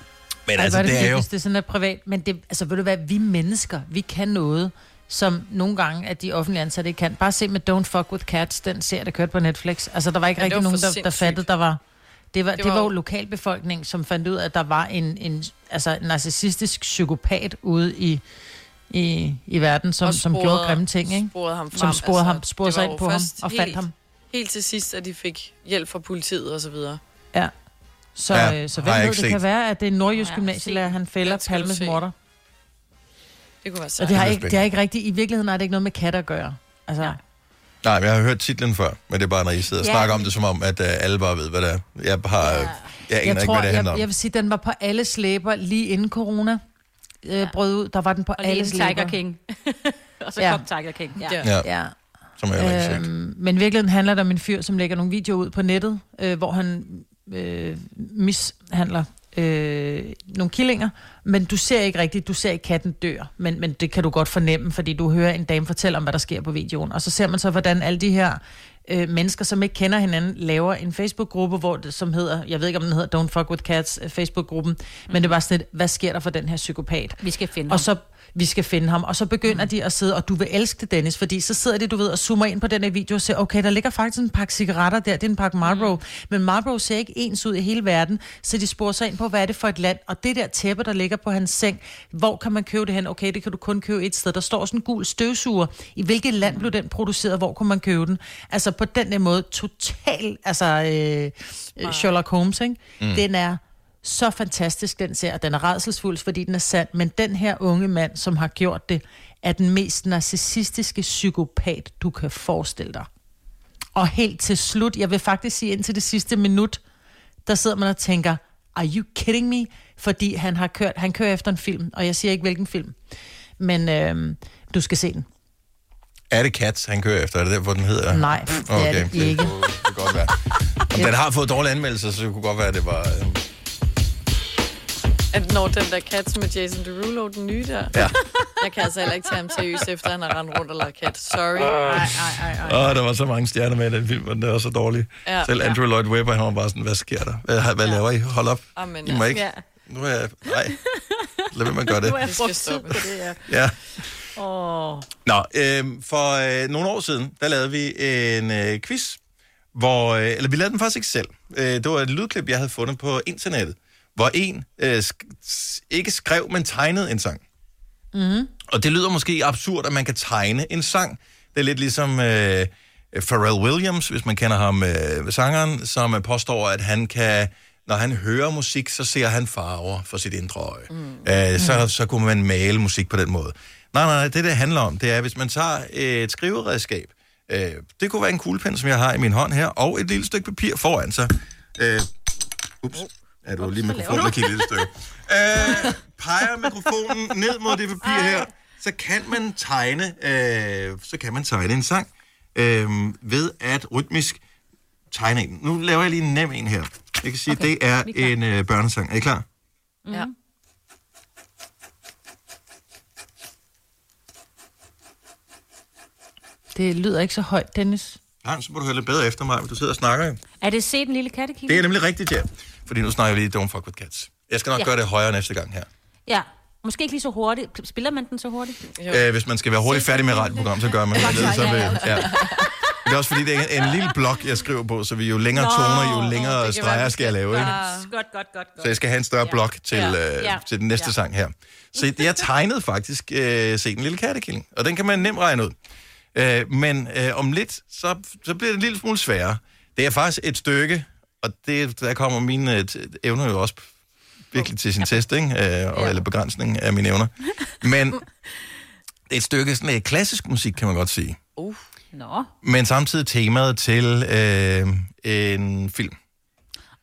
Men Ej, altså, hvor det er jo... Det er sådan er privat. Men det, altså, ved du hvad, vi mennesker, vi kan noget, som nogle gange, at de offentlige ansatte ikke kan. Bare se med Don't Fuck With Cats, den serie, der kørte på Netflix. Altså, der var ikke Ja, det rigtig var nogen, der, der fattede, der var... Det var, det, Det det var var jo lokalbefolkningen, som fandt ud af, at der var en, en altså, en narcissistisk psykopat ude i, i, i verden, som, Og som sporede- gjorde grimme ting, ikke? sporede ham frem. Som sporede, ham, Altså, sporede det sig var ind på ham og fandt helt- ham. Helt til sidst, at de fik hjælp fra politiet og så videre. Ja. Så, Ja, ja, så hvem ved, det set. kan være, at det er nordjysk Ja, gymnasielærer, han fælder Palmes morter. Det kunne være Og sejt. det har, er ikke, det har ikke rigtig, i virkeligheden har det ikke noget med katte at gøre. Altså, Nej. Nej, jeg har hørt titlen før, men det er bare, når I sidder og Ja. snakker om det, som om, at uh, alle bare ved, hvad det er. Jeg har... Ja. Jeg aner jeg ikke, tror, hvad det handler jeg, om. jeg vil sige, den var på alle slæber lige inden corona øh, brød ud. Der var den på Og alle slæber. Tiger King. og så Ja. kom Tiger King. Ja. Ja. Ja, som jeg ikke set. Øhm, men i virkeligheden handler det om en fyr, som lægger nogle videoer ud på nettet, øh, hvor han øh, mishandler øh, nogle killinger, men du ser ikke rigtigt, du ser ikke katten dør, men, men det kan du godt fornemme, fordi du hører en dame fortælle om, hvad der sker på videoen, og så ser man så, hvordan alle de her øh, mennesker, som ikke kender hinanden, laver en Facebook-gruppe, hvor det, som hedder, jeg ved ikke, om den hedder Don't Fuck With Cats, øh, Facebook-gruppen, mm. men det var sådan lidt, hvad sker der for den her psykopat? Vi skal finde Og ham. Vi skal finde ham. Og så begynder mm. de at sidde, og du vil elske det, Dennis, fordi så sidder de, du ved, og zoomer ind på den her video og siger, okay, der ligger faktisk en pakke cigaretter der, det er en pakke Marlboro, mm. men Marlboro ser ikke ens ud i hele verden, så de sporer sig ind på, hvad er det for et land, og det der tæppe, der ligger på hans seng, hvor kan man købe det hen? Okay, det kan du kun købe et sted. Der står sådan en gul støvsuger. I hvilket land blev den produceret? Hvor kunne man købe den? Altså på den der måde, total, altså øh, Sherlock Holmes, ikke? Mm. Den er så fantastisk, den ser, og den er redselsfuld, fordi den er sand, men den her unge mand, som har gjort det, er den mest narcissistiske psykopat, du kan forestille dig. Og helt til slut, jeg vil faktisk sige indtil det sidste minut, der sidder man og tænker, are you kidding me? Fordi han har kørt, han kører efter en film, og jeg siger ikke hvilken film, men øhm, du skal se den. Er det Cats, han kører efter? Er det derfor, den hedder? Nej, det er det ikke. Det kunne, det kunne godt være. Om den har fået dårlige anmeldelser, så det kunne godt være, at det var... Øh, At når den der kat med Jason Derulo, den nye der. Ja. Jeg kan altså heller ikke tage ham seriøst, efter han har rendt rundt og lavet kat. Sorry. Ej, ej, ej, ej. Åh, der var så mange stjerner med i den film, og den er så dårlig. Ja. Selv Andrew Lloyd Webber, han var bare sådan, hvad sker der? Hvad, hvad laver I? Hold op. Amen, I må ikke... Ja. Nu er jeg... Nej. Lad være med at gøre det. Nu er jeg brugt tid stoppe. på det her. Ja. Åh. Nå, øh, for øh, nogle år siden, der lavede vi en øh, quiz, hvor, øh, eller vi lavede den faktisk ikke selv. Øh, det var et lydklip, jeg havde fundet på internettet, hvor en øh, sk- ikke skrev, men tegnede en sang. Mm. Og det lyder måske absurd, at man kan tegne en sang. Det er lidt ligesom øh, Pharrell Williams, hvis man kender ham, øh, sangeren, som øh, påstår, at han kan, når han hører musik, så ser han farver for sit indre øje. Mm. Øh, så, så kunne man male musik på den måde. Nej, nej, det det handler om, det er, hvis man tager et skriveredskab, øh, det kunne være en kuglepen, som jeg har i min hånd her, og et lille stykke papir foran sig. Øh, ups. Er du lige mikrofonen, der kigger et lille stykke. Øh, peger mikrofonen ned mod det papir her, så kan man tegne, øh, så kan man tegne en sang øh, ved at rytmisk tegne en. Nu laver jeg lige en nem en her. Jeg kan sige, okay, det er en øh, børnesang. Er I klar? Ja. Det lyder ikke så højt, Dennis. Nej, så må du høre lidt bedre efter mig, hvis du sidder og snakker. jo. Er det set den lille kattekilde? Det er nemlig rigtigt, ja. Fordi nu snakker vi lige Don't Fuck With Cats. Jeg skal nok Ja. ja. gøre det højere næste gang her. Ja. Måske ikke lige så hurtigt. Spiller man den så hurtigt? Øh, hvis man skal være hurtigt færdig med et radioprogram, så gør man det. Så vil, ja. Det er også fordi, det er en lille blok, jeg skriver på, så vi jo længere Nå, toner, jo længere kan streger skal jeg lave. Ikke? Godt, godt, godt, godt. Så jeg skal have en større blok til, Ja. øh, Ja. til den næste Ja. sang her. Så jeg tegnede faktisk øh, Se den lille kattekilling, og den kan man nemt regne ud. Øh, men øh, om lidt, så, så bliver det en lille smule sværere. Det er faktisk et stykke, og det, der kommer mine øh, evner jo også virkelig til sin test, ikke? Øh, og, eller begrænsning af mine evner. Men det er et stykke sådan et klassisk musik, kan man godt sige. Uh. Nå, Men samtidig temaet til øh, en film.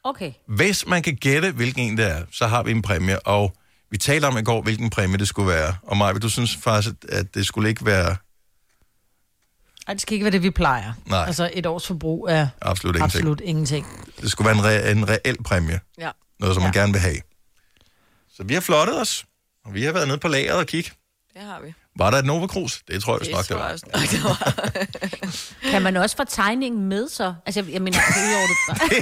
okay. Hvis man kan gætte, hvilken en det er, så har vi en præmie. Og vi talte om i går, hvilken præmie det skulle være. Og Maja, du synes faktisk, at det skulle ikke være Ej, det skal ikke være det, vi plejer. Nej. Altså et års forbrug er absolut ingenting. absolut ingenting. Det skulle være en, re- en reel præmie. Ja. Noget, som man gerne vil have. Så vi har flottet os. Og vi har været nede på lageret og kigge. Det har vi. Var der et Nova Cruz? Det tror jeg Det nok, det var. nok, det var. Kan man også få tegningen med så? Altså, jeg, jeg mener, altså, udover det bare.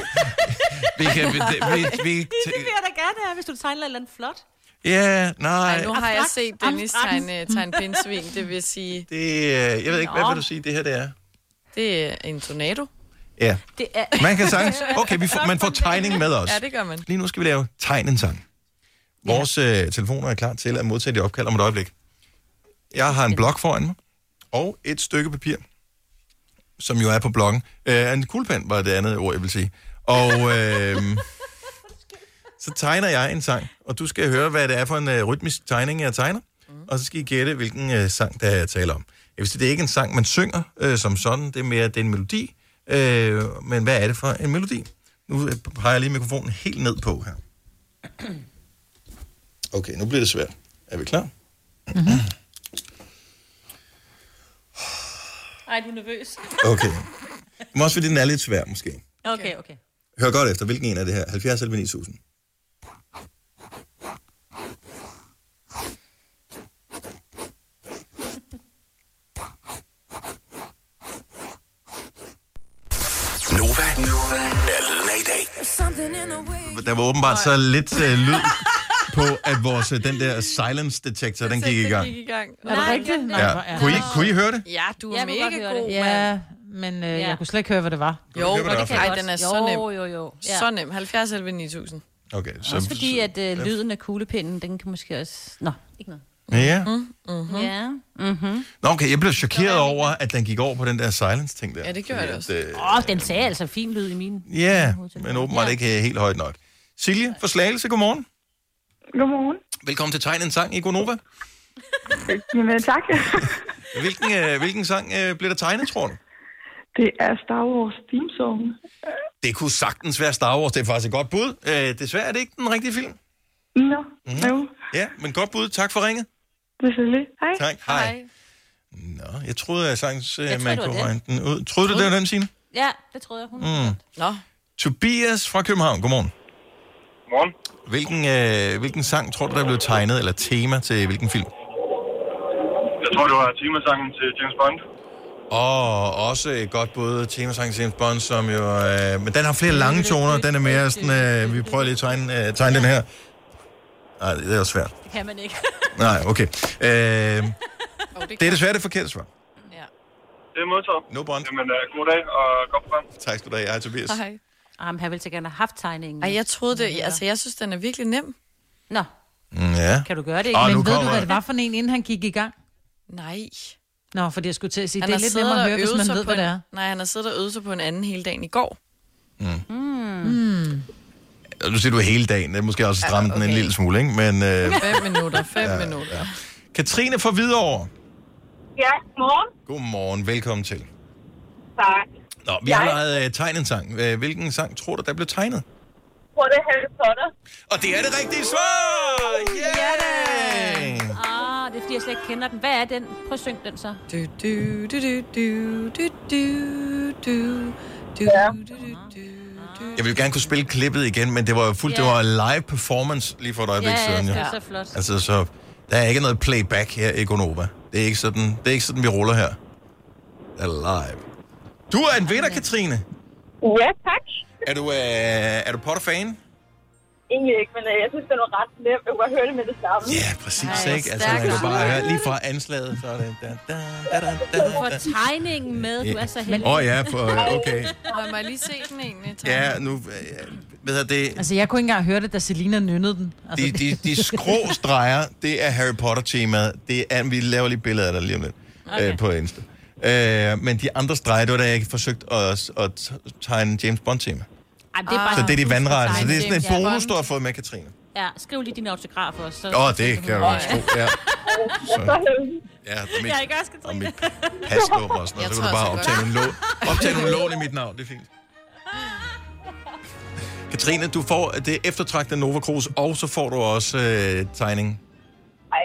Vi kan, vi, vi, vi, det vil jeg da gerne have, hvis du tegner et eller andet flot. Ja, nej. Ej, nu har jeg set Dennis tegne, tegne pindsvin, det vil sige, Det, øh, jeg ved ikke, hvad Nå. vil du sige, det her det er? det er en tornado. Ja, Det er... man kan sagtens... Okay, vi får, man får tegning med os. Ja, det gør man. Lige nu skal vi lave tegn en sang. Vores øh, telefoner er klar til at modtage de opkald om et øjeblik. Jeg har en blok foran mig, og et stykke papir, som jo er på blokken. Øh, en kuglepen var det andet ord, jeg vil sige. Og øh, så tegner jeg en sang, og du skal høre, hvad det er for en øh, rytmisk tegning, jeg tegner. Mm. Og så skal I gætte, hvilken øh, sang, der er tale om. Jeg vil sige, det er ikke en sang, man synger øh, som sådan. Det er mere det er en melodi. Øh, men hvad er det for en melodi? Nu øh, har jeg lige mikrofonen helt ned på her. Okay, nu bliver det svært. Er vi klar? Ej, du er nervøs. Okay. Det må også fordi den er lidt svær, måske. Okay, okay. Hør godt efter, hvilken en er det her? 70 eller 9000? Nova. Er lyden af i dag. Der var åbenbart så lidt uh, lyd på, at vores, uh, den der silence detector, den gik i gang. gik i gang. Er det rigtigt? Nej, Ja. Kunne I, det- kunne I høre det? Ja, du er Jeg kunne godt mega høre det. god, Ja, men øh, jeg kunne slet ikke høre, hvad det var. Jo, hvad det var for Ej, godt. den er så nem. Jo, jo, jo. Ja. Så nem. 70 11 9000. Okay, så... Også fordi, at øh, lyden af kuglepinden, den kan måske også... Nå, ikke noget. Ja. Mm-hmm. Ja. Mm-hmm. Nå, okay, jeg blev chokeret over, at den gik over på den der silence-ting der. Ja, det gjorde jeg Fordi også. at, øh, Åh, oh, den sagde altså fin lyd i min. Ja, men åbenbart ikke øh, helt højt nok. Silje for Slagelse, godmorgen. Godmorgen. Velkommen til Tegn en sang i Gonova. Jamen, tak. Hvilken, øh, hvilken sang øh, bliver der tegnet, tror du? Det er Star Wars theme song. Det kunne sagtens være Star Wars. Det er faktisk et godt bud. Øh, desværre er det ikke den rigtige film. Nå, Mhm. jo, Ja, men godt bud. Tak for ringet. Selvfølgelig. Hej. Tak. Hej. Nå, jeg troede, at øh, Jeg troede, man var kunne regne den ud. Troede du, det var den, Signe? Ja, det troede jeg, hun. Mm. Nå. Tobias fra København, godmorgen. Godmorgen. Hvilken, øh, hvilken sang tror du, der blev tegnet, eller tema til hvilken film? Jeg tror, det var temasangen til James Bond. Og også et godt bud, temasang til James Bond, som jo... Øh, men den har flere lange toner, den er mere sådan... Øh, vi prøver lige at tegne, øh, tegne den her. Nej, det er jo svært. Det kan man ikke. Nej, okay. Øh, Oh, det er desværre det forkerte svar. Det er modtaget. No bond. Jamen, uh, god dag og godt program. Tak skal du have. Hej, Tobias. Hej. Jamen, han ville så gerne have haft tegningen. Ej, jeg troede det. Altså, jeg synes, den er virkelig nem. Nå, Mm, ja. kan du gøre det? Ikke? Nu Men ved du, kommer- hvad det var for en, inden han gik i gang? Nej. Nå, fordi jeg skulle til at sige, Han det er lidt nemmere at høre, hvis man sig ved, på hvad det er. Nej, han har siddet og øvet sig på en anden hele dagen i går. Mm. Og Nu siger du hele dagen. Det er måske også stramme den en lille smule, ikke? Men øh, 5 minutter, 5 Ja, ja, minutter. Ja. Katrine fra Hvidovre. Ja, morgen. Godmorgen. Velkommen til. Tak. Nå, vi har lavet øh, tegnet en sang. Øh, Hvilken sang tror du, der blev tegnet? Tror det er Harry Potter? Og det er det rigtige svar! Yeah! Ah, det er fordi, jeg slet ikke kender den. Hvad er den? Prøv at synge den så. Du, du, du, du, du, du, du, du, du, Ja. Jeg ville gerne kunne spille klippet igen, men det var jo fuldt, Ja. det var live performance lige for et øjeblik Ja, siden. det jo. er så flot. Altså, så der er ikke noget playback her i Gonova. Det er ikke sådan, det er ikke sådan vi ruller her. Det er live. Du er en vinder, Katrine. Ja, tak. Er du, øh, er du Potter-fan? Egentlig ikke, men øh, jeg synes, det var ret nemt. Jeg kunne bare høre det med det samme. Ja, præcis, Ej, ikke? Altså, man kan bare høre lige fra anslaget, så er det... Da, da, da, da, da, Du får tegningen med. Du er så heldig. Åh oh, ja, for, okay. Og må jeg lige se den egentlig? Ja, nu... Øh, ved jeg, det, Altså, jeg kunne ikke engang høre det, da Selina nynnede den. Altså, de, de, de skrå streger, det er Harry Potter-temaet. Det er, vi laver lige billeder af dig lige om lidt okay. øh, på Insta. Øh, men de andre streger, det var da jeg forsøgte at, at tegne James Bond-tema. Det er bare Så det er de vandrette. Så det er sådan Bond. bonus, du har fået med, Katrine. Ja, skriv lige din autograf også. så- Åh, det kan du også tro, ja. Så, ja, og mit, Ja, ikke også, og mit pasnummer og sådan Jeg noget, så kan du bare optage nogle, lån, optage nogle lån i mit navn, det er fint. Katrine, du får det eftertragtede Nova Cruz, og så får du også øh, tegning. Ej,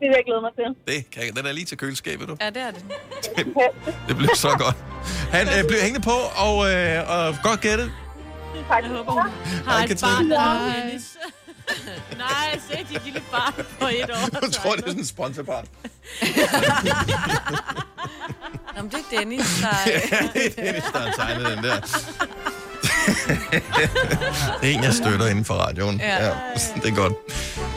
det vil jeg glæde mig til. Det kan, den er lige til køleskabet, du. Ja, det er det. Det bliver så godt. Han øh, bliver hængende på, og, øh, og godt gættet. Tak. Jeg håber, hun har Hej, et barn, der hedder Dennis. Nej, se dit lille barn på et år. Jeg tror, det er sådan en sponsorbarn. Nå, men det er Dennis, der... Ja, det er Dennis, der har tegnet den der. det er en, jeg støtter inden for radioen. Ja. Ja. det er godt.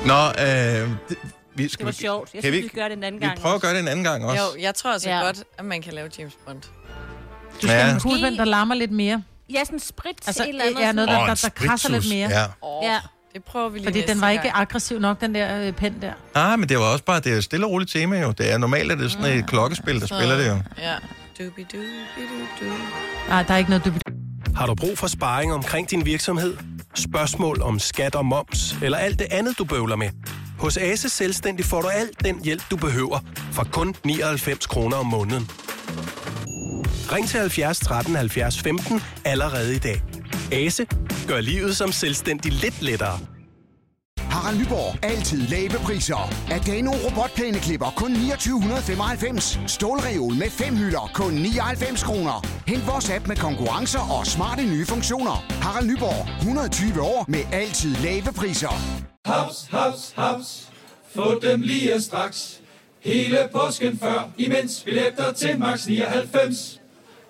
Nå, øh, det, vi skal, Det var sjovt. Jeg kan synes, vi, vi gør det en anden vi gang. prøver at gøre det en anden gang også. Jo, jeg tror altså Ja. godt, at man kan lave James Bond. Du skal Ja. en kuglepen, der larmer lidt mere. Ja, sådan en sprit Altså, et eller andet. ja, noget, der, der, der krasser lidt mere. ja. Oh, Ja. Det prøver vi lige Fordi den var ikke gang. aggressiv nok, den der øh, pen der. Ah, men det var også bare, det er et stille og roligt tema jo. Det er normalt, at det er sådan et klokkespil, der spiller det jo. Ja. Doobie doo doo. Nej, der er ikke noget, du... Har du brug for sparring omkring din virksomhed? Spørgsmål om skat og moms, eller alt det andet, du bøvler med? Hos Ase Selvstændig får du alt den hjælp, du behøver, for kun 99 kroner om måneden. Ring til 70 13 70 15 allerede i dag. Ase gør livet som selvstændig lidt lettere. Harald Nyborg. Altid lave priser. Adano robotplæneklipper kun 2995. Stålreol med fem hylder kun 99 kroner. Hent vores app med konkurrencer og smarte nye funktioner. Harald Nyborg. 120 år med altid lave priser. Haps, haps, haps. Få dem lige straks. Hele påsken før, imens billetter til max 99.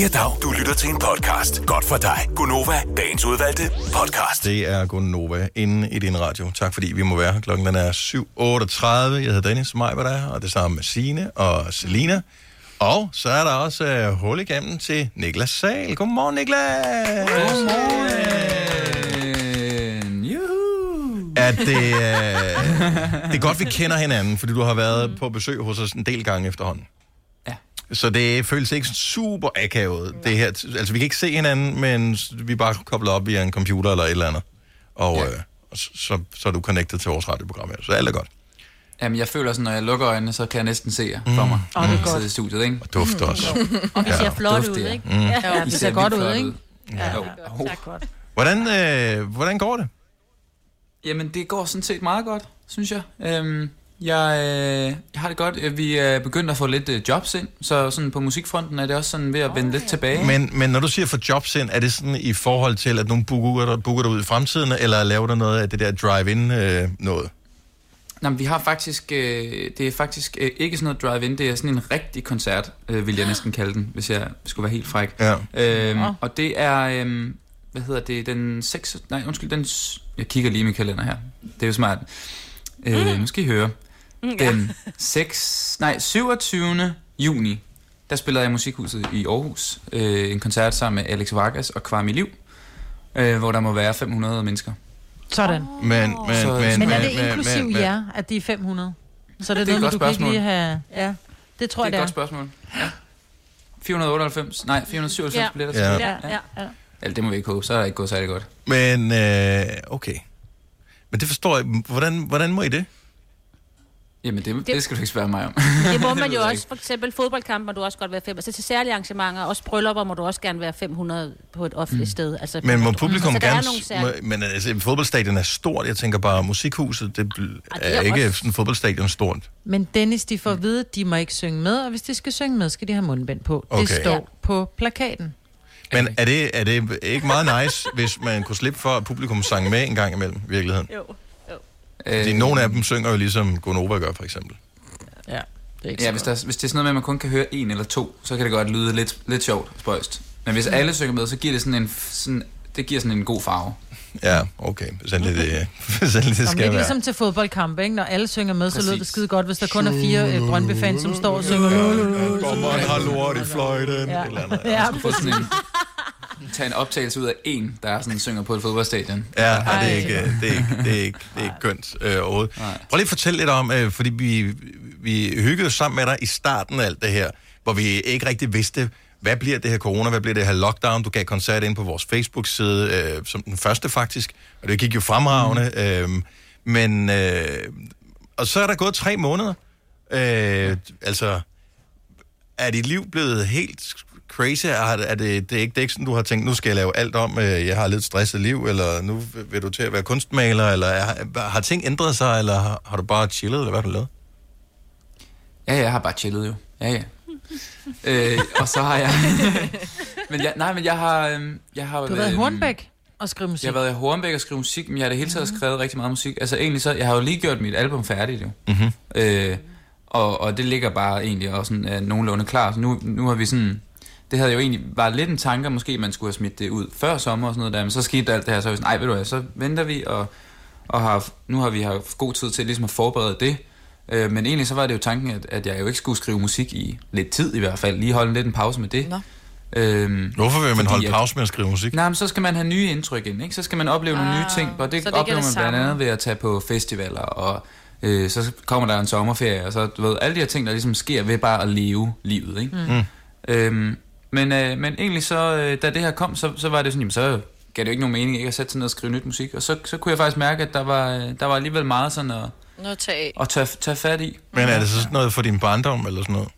Ja, dag. Du lytter til en podcast. Godt for dig. Gunova, dagens udvalgte podcast. Det er Gunnova inde i din radio. Tak fordi vi må være her. Klokken den er 7.38. Jeg hedder Dennis Maj, hvad der er, og det samme med Signe og Selina. Og så er der også uh, hul igennem til Niklas Sal. Godmorgen, Niklas! Godmorgen! Juhu! At det, uh, det er godt, vi kender hinanden, fordi du har været på besøg hos os en del gange efterhånden. Ja. Så det føles ikke super akavet, det her. Altså, vi kan ikke se hinanden, men vi er bare koblet op via en computer eller et eller andet. Og, ja. øh, og så, så, så er du connected til vores radioprogram her. Så alt er godt. Jamen, jeg føler sådan, når jeg lukker øjnene, så kan jeg næsten se jer for mig. Åh, det er Mm. godt. I studiet, ikke? Og duft også. Og vi ser flot Duft, ud, ja. ikke? Mm. Ja, det ser godt ud, ikke? Ja. Jo. Tak godt. Hvordan, øh, hvordan går det? Jamen, det går sådan set meget godt, synes jeg. Øhm, jeg, øh, jeg har det godt. Øh, Vi er begyndt at få lidt øh, jobs ind, så sådan på musikfronten er det også sådan ved at vende lidt tilbage. Men, men når du siger for jobs ind, er det sådan i forhold til, at nogen booker dig, booker dig ud i fremtiden, eller laver du noget af det der drive-in øh, noget? Nå, men vi har faktisk, øh, det er faktisk øh, ikke sådan noget drive-in, det er sådan en rigtig koncert, øh, vil jeg næsten kalde den, hvis jeg skulle være helt fræk. Ja. Øhm, Nå. og det er, øh, hvad hedder det, den 6, nej undskyld, den, jeg kigger lige i min kalender her, det er jo smart. Øh, nu skal I høre. Den 6, nej, 27. juni, der spiller jeg i Musikhuset i Aarhus, øh, en koncert sammen med Alex Vargas og Kvarmi Liv, øh, hvor der må være 500 mennesker. Sådan. Men, men, Så- men, Men er men, det men, inklusiv men, jer, at de er 500? Så er det, Det er et noget, du kan ikke spørgsmål. lige have... Ja, det tror det jeg, er et det godt spørgsmål. Ja. 498, nej, 497 Ja. billetter Ja. Ja, ja, ja. Eller det må vi ikke håbe, så er det ikke gået særlig godt. Men, øh, okay. Men det forstår jeg. Hvordan, hvordan må I det? Jamen, det, det, det skal du ikke spørge mig om. Det må man jo også. For eksempel fodboldkampe må du også godt være 5. Altså til særlige arrangementer, også bryllupper, må du også gerne være 500 på et offentligt sted. Altså, Men må publikum så der er gerne... Må, særlige... men altså, fodboldstadion er stort. Jeg tænker bare, musikhuset, det bl- Ej, det er er ikke også- sådan fodboldstadion stort. Men Dennis, de får at vide, at de må ikke synge med, og hvis de skal synge med, skal de have mundbind på. Det Okay. står Ja. på plakaten. Men er det, er det ikke meget nice, hvis man kunne slippe for, at publikum sang med en gang imellem, i virkeligheden? Jo. Fordi Øh, nogle af dem synger jo ligesom Gonova gør, for eksempel. Ja, det er ikke Ja, hvis, der, hvis det er sådan noget med, at man kun kan høre en eller to, så kan det godt lyde lidt, lidt sjovt spøjst. Men hvis alle synger med, så giver det sådan en, sådan, det giver sådan en god farve. Ja, okay. Hvis endelig det, hvis endelig det skal lidt være. ligesom til fodboldkampe, ikke? Når alle synger med, så lyder det skide godt. Hvis der kun er fire øh, Brøndby-fans, som står og synger. Bommeren har lort i fløjten. Ja. Eller andet. Ja, sådan en, tage en optagelse ud af en, der sådan synger på et fodboldstadion. Ja, ja, det er ikke, det er ikke, det er ikke, det er ikke kønt øh, overhovedet. Prøv lige at fortælle lidt om, øh, fordi vi, vi hyggede os sammen med dig i starten af alt det her, hvor vi ikke rigtig vidste, hvad bliver det her corona, hvad bliver det her lockdown. Du gav koncert ind på vores Facebook-side, øh, som den første faktisk, og det gik jo fremragende. Mm. Øh, men, øh, og så er der gået tre måneder. Øh, altså, er dit liv blevet helt crazy? Er, er det, det, er ikke, det er ikke sådan, du har tænkt, nu skal jeg lave alt om, øh, jeg har lidt stresset liv, eller nu vil du til at være kunstmaler, eller er, har ting ændret sig, eller har, har du bare chillet, eller hvad har du lavet? Ja, jeg har bare chillet jo. Ja, ja. øh, og så har jeg... men jeg, nej, men jeg har... øhm, jeg har Du har været i Hornbæk og skrive musik. Jeg har været i Hornbæk og skrevet musik, men jeg har det hele taget skrevet rigtig meget musik. Altså egentlig så, jeg har jo lige gjort mit album færdigt jo. Mm-hmm. Øh, og, og det ligger bare egentlig også sådan, er nogenlunde klar. Så nu, nu har vi sådan... Det havde jo egentlig var lidt en tanke, måske man skulle have smidt det ud før sommer og sådan noget der, men så skete alt det her, så var vi sådan, nej, ved du hvad, så venter vi, og, og har, nu har vi haft god tid til ligesom at forberede det. Øh, men egentlig så var det jo tanken, at, at jeg jo ikke skulle skrive musik i lidt tid i hvert fald, lige holde lidt en pause med det. Nå. Øhm, Hvorfor vil man fordi holde pause med at skrive musik? Nej, men så skal man have nye indtryk ind, ikke? Så skal man opleve nogle nye ting, og det, det er oplever det man blandt andet ved at tage på festivaler, og øh, så kommer der en sommerferie, og så, du ved, alle de her ting, der ligesom sker ved bare at leve livet, ikke? Mm. Øhm, men, øh, men egentlig så, øh, da det her kom, så, så var det sådan, jamen, så gav det jo ikke nogen mening ikke at sætte sig ned og skrive nyt musik, og så, så kunne jeg faktisk mærke, at der var, øh, der var alligevel meget sådan at, Noget tag af. at tage, tage fat i. Men er det så sådan noget for din barndom, eller sådan noget?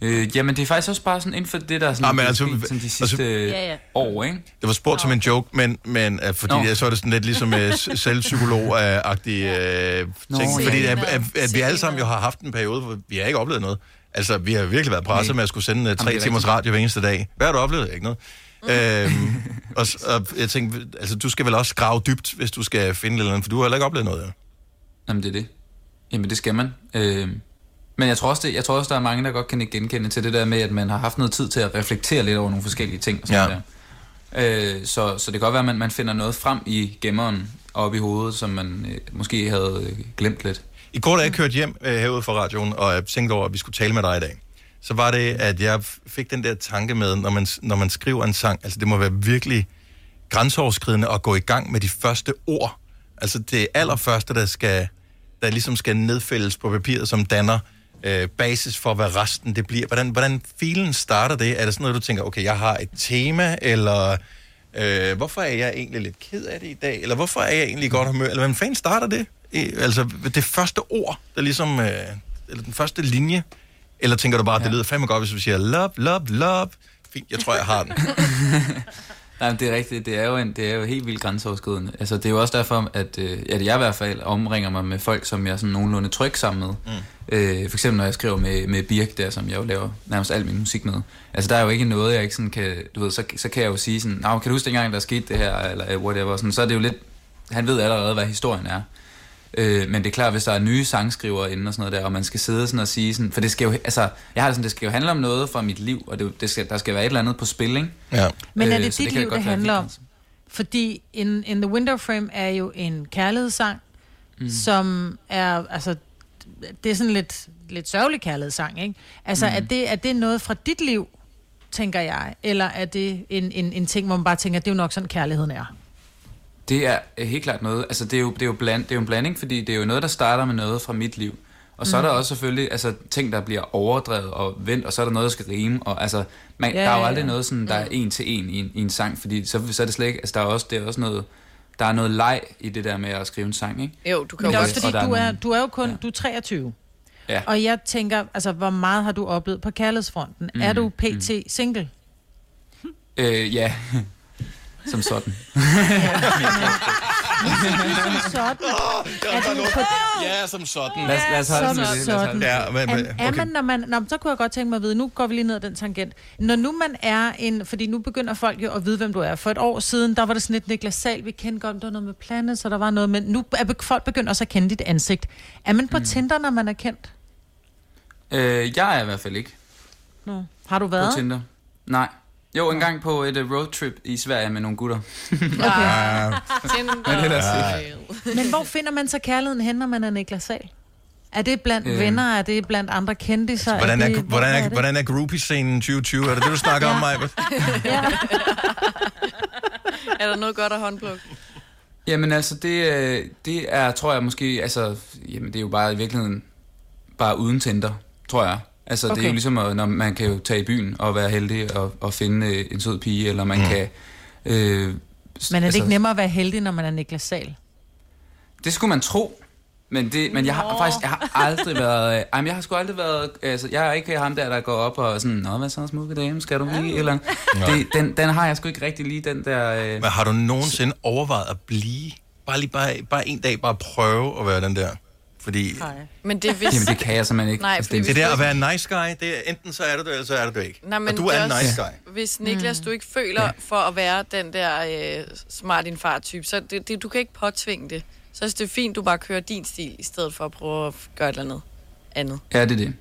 Øh, jamen, det er faktisk også bare sådan inden for det, der er sådan, Ah, men altså, sådan de sidste altså- altså, Ja, ja. år, ikke? Det var spurgt som en joke, men, men uh, fordi Nå. så er det sådan lidt ligesom uh, selvpsykolog-agtig uh, Nå, ting. ja. Fordi at, at, at vi alle sammen jo har haft en periode, hvor vi har ikke oplevet noget. Altså, vi har virkelig været presset Nej. med at skulle sende uh, Jamen, tre er timers radio hver eneste dag. Hvad har du oplevet? Ikke noget. øhm, og, og jeg tænkte, altså, du skal vel også grave dybt, hvis du skal finde et eller andet, for du har heller ikke oplevet noget. Ja. Jamen, det er det. Jamen, det skal man. Øh, men jeg tror, også, det, jeg tror også, der er mange, der godt kan genkende til det der med, at man har haft noget tid til at reflektere lidt over nogle forskellige ting. Og sådan der. Øh, så, så det kan godt være, at man, man finder noget frem i gemmeren op i hovedet, som man øh, måske havde øh, glemt lidt. I går, da jeg kørte hjem øh, herude fra radioen, og jeg tænkte over, at vi skulle tale med dig i dag, så var det, at jeg fik den der tanke med, når man, når man skriver en sang, altså det må være virkelig grænseoverskridende at gå i gang med de første ord. Altså det allerførste, der skal, der ligesom skal nedfældes på papiret, som danner øh, basis for, hvad resten det bliver. Hvordan, hvordan filen starter det? Er det sådan noget, du tænker, okay, jeg har et tema, eller øh, hvorfor er jeg egentlig lidt ked af det i dag? Eller hvorfor er jeg egentlig i godt humør? Eller hvordan fanden starter det? Altså det første ord, der ligesom, øh, eller den første linje, eller tænker du bare, ja. det lyder fandme godt, hvis vi siger love, love, love. Fint, jeg tror, jeg har den. Nej, men det er rigtigt. Det er jo, en, det er jo helt vildt grænseoverskridende. Altså, det er jo også derfor, at, øh, at jeg i hvert fald omringer mig med folk, som jeg sådan nogenlunde tryg sammen med. Mm. Øh, for eksempel, når jeg skriver med, med Birk, der, som jeg jo laver nærmest al min musik med. Altså, der er jo ikke noget, jeg ikke sådan kan... Du ved, så, så kan jeg jo sige sådan, kan du huske dengang, der skete det her, eller whatever. Sådan, så er det jo lidt... Han ved allerede, hvad historien er. Øh, men det er klart, hvis der er nye sangskrivere inde og sådan noget der, og man skal sidde sådan og sige sådan, for det skal jo, altså, jeg har det sådan, det skal jo handle om noget fra mit liv, og det, det skal, der skal være et eller andet på spil, ikke? Ja. Men er Øh, det så dit kan liv, det handler om? Fordi in, in The Window Frame er jo en kærlighedssang, mm. som er, altså, det er sådan lidt, lidt sørgelig kærlighedssang, ikke? Altså, mm. er, det, er det noget fra dit liv, tænker jeg, eller er det en, en, en ting, hvor man bare tænker, det er jo nok sådan, kærligheden er? Det er øh, helt klart noget, altså det er jo, det er jo, bland, det er jo en blanding, fordi det er jo noget, der starter med noget fra mit liv. Og så mm. er der Mhm. også selvfølgelig altså, ting, der bliver overdrevet og vendt, og så er der noget, der skal rime. Og, altså, man, Ja, der er jo ja, aldrig ja. noget, sådan, der er en til en i en, i en sang, fordi så, så er det slet ikke, altså der er også, det er også noget, der er noget leg i det der med at skrive en sang, ikke? Jo, du kan Men det er jo også Og fordi, er du er, du er jo kun, ja. du er 23. Ja. Og jeg tænker, altså, hvor meget har du oplevet på kærlighedsfronten? Mm. Er du pt. single? Øh, ja, som sådan. Som sådan. Er du på, Ja, som sådan. Lad os, lad os holde Som sådan. den. Ja, men, men, Er, er man, når man, nå, så kunne jeg godt tænke mig at vide, nu går vi lige ned ad den tangent. Når nu man er en, fordi nu begynder folk jo at vide, hvem du er. For et år siden, der var det sådan et Niklas Sal, vi kendte godt, der var noget med Planet, så der var noget, men nu er folk begyndt også at kende dit ansigt. Er man på mm. Tinder, når man er kendt? Øh, jeg er i hvert fald ikke Nå. Har du på været? Tinder. Nej. Jo, en gang på et uh, roadtrip i Sverige med nogle gutter. Ah. Men ellers ikke. Men hvor finder man så kærligheden hen, når man er Niklas Sahl? Er det blandt Øh. venner? Er det blandt andre kendte Hvordan er, det, hvordan er, hvordan er groupie-scenen 2020? Er det det, du snakker om, Maja? er der noget godt at håndplukke? Jamen altså, det, øh, det er, tror jeg måske, altså, jamen det er jo bare i virkeligheden bare uden tænder, tror jeg. Altså, okay. det er jo ligesom, at, når man kan jo tage i byen og være heldig og, og finde øh, en sød pige, eller man Mm. kan... Øh, Men er det altså, ikke nemmere at være heldig, når man er Niklas Sahl? Det skulle man tro. Men, det, men jeg har faktisk jeg har aldrig været... Øh, jamen, jeg har sgu aldrig været... Altså, jeg er ikke ham der, der går op og sådan... Nå, hvad så, smukke dame? Skal du lige? Eller, det, den, den har jeg sgu ikke rigtig lige, den der... Øh, Men har du nogensinde overvejet at blive? Bare lige bare, bare en dag, bare prøve at være den der. Fordi Men det er hvis... Jamen, det kan jeg simpelthen ikke. Nej, Altså, fordi det der at være en nice guy, det er enten så er du det, eller så er du det ikke. Nej, men og du er en nice guy. Hvis Niklas, du ikke føler for at være den der øh, smart din far type, så det, det, du kan ikke påtvinge det. Så er det fint, du bare kører din stil, i stedet for at prøve at gøre et eller andet andet. Ja, det er det.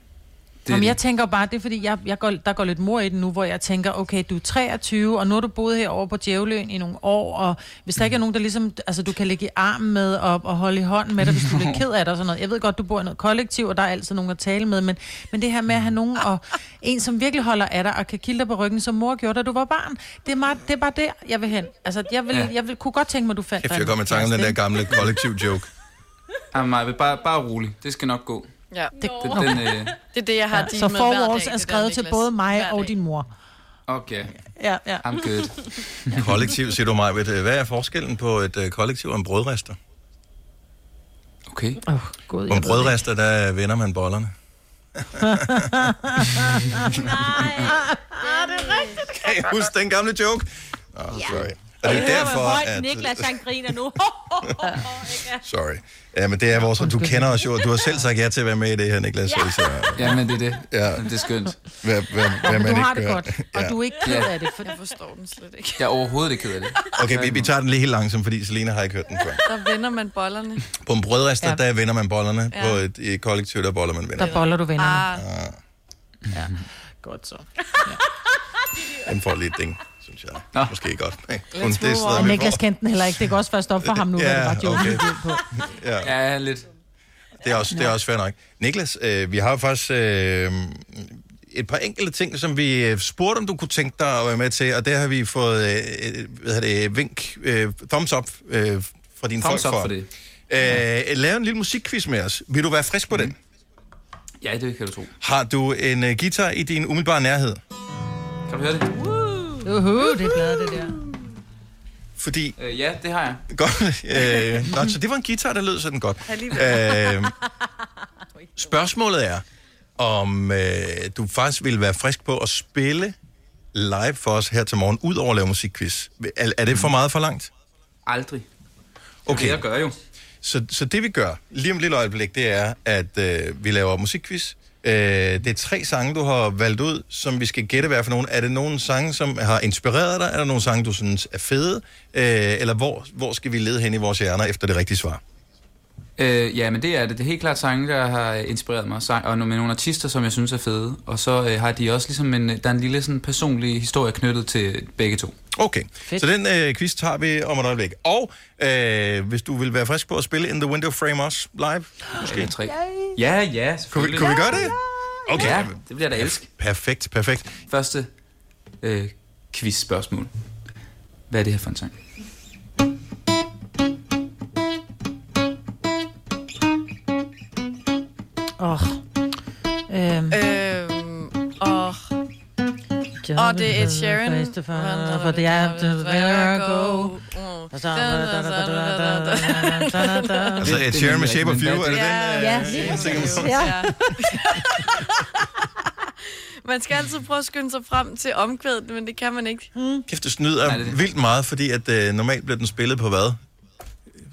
Det Jamen, jeg tænker bare, det er fordi, jeg, jeg går, der går lidt mor i den nu, hvor jeg tænker, okay, du er 23, og nu har du boet herovre på Djævløen i nogle år, og hvis der ikke er nogen, der ligesom, altså du kan ligge i armen med og, og holde i hånden med dig, hvis du er lidt ked af det og sådan noget. Jeg ved godt, du bor i noget kollektiv, og der er altid nogen at tale med, men, men det her med at have nogen, og en, som virkelig holder af dig, og kan kilde dig på ryggen, som mor gjorde, da du var barn, det er, meget, det er bare der, jeg vil hen. Altså, jeg, vil, Ja. jeg vil, kunne godt tænke mig, du fandt Kæft, dig jeg kommer i tanke om den der gamle kollektiv joke. Jamen, Maja, bare, bare rolig. Det skal nok gå. Ja. Det, den, øh, Det er det, jeg har Ja, ja, så dag, er der, skrevet til både mig og din mor. okay. Ja, ja. I'm good. Kollektiv, siger du mig. Hvad er forskellen på et øh, kollektiv og en brødrester? Okay. Oh, God, På en brødrester, der vender man bollerne. Ah, det er rigtigt. Kan I huske den gamle joke? Oh, sorry. Og det er derfor, at... Niklas, han griner nu. Sorry. Ja, men det er vores... Du kender os jo, og du har selv sagt ja til at være med i det her, Niklas. Ja. Så, Ja, men det er det. Ja. Det er skønt. hvad, hvad, hvad man du ikke har det gør. godt, og du er ikke ked af det. For... Jeg forstår den slet ikke. Jeg er overhovedet ikke ked af det. Okay, vi, vi tager den lige helt langsomt, fordi Selina har ikke hørt den før. Der vender man bollerne. På en brødrester, Ja. ja. der vender man bollerne. Ja. Ja. På et, et kollektiv, der boller man venner. Der boller du vennerne. Ah, Ja. Godt så. Den får lidt ding, synes jeg. Nå. Måske godt. Kun det sted. Og vi Niklas kendte den heller ikke. Det kan også først op for ham nu, ja, hvad det var okay. på. Ja. Ja, lidt. Det er også, det er også fair nok. Niklas, øh, vi har jo faktisk øh, et par enkelte ting, som vi øh, spurgte, om du kunne tænke dig at være med til, og der har vi fået øh, øh, hvad hedder det, vink, øh, thumbs up øh, fra dine Thumbs folk up for det. Øh, lave en lille musikquiz med os. Vil du være frisk på den? Ja, det kan du tro. Har du en øh, guitar i din umiddelbare nærhed? Kan du høre det? Uhu, det er bladet, det der. Fordi... Øh, ja, det har jeg. Godt, øh, nå, så det var en guitar, der lød sådan godt. Øh, spørgsmålet er, om øh, du faktisk vil være frisk på at spille live for os her til morgen, ud over at lave musikquiz. Er, er det for meget for langt? Aldrig. Okay. Det jeg gør jo. Så, så det vi gør, lige om et lille øjeblik, det er, at øh, vi laver musikquiz. Øh, det er tre sange, du har valgt ud, som vi skal gætte hvad for nogen. Er det nogle sange, som har inspireret dig? Er der nogle sange, du synes er fede? Øh, eller hvor, hvor skal vi lede hen i vores hjerner efter det rigtige svar? Øh, ja, men det er det. Det er helt klart sange, der har inspireret mig. Sang, og med nogle artister, som jeg synes er fede. Og så øh, har de også ligesom en, der er en lille sådan, personlig historie knyttet til begge to. Okay, Fedt. så den øh, quiz tager vi om et øjeblik. Og øh, hvis du vil være frisk på at spille In The Window Frame også live, måske. Øh, tre. Ja, ja, Kunne, vi- kunne vi gøre det? Okay. Ja, det bliver jeg da elske. Perfekt, perfekt. Første øh, quiz-spørgsmål. Hvad er det her for en sang? Åh. Oh. Og det er Ed Sheeran. For det er the where I go. Altså Ed Sheeran med Shape of You, er det den? Ja, øh, lige præcis. Man skal altid prøve at skynde sig frem til omkvædet, men det kan man ikke. Kæft, det snyder Nej, det er det. vildt meget, fordi at øh, normalt bliver den spillet på hvad?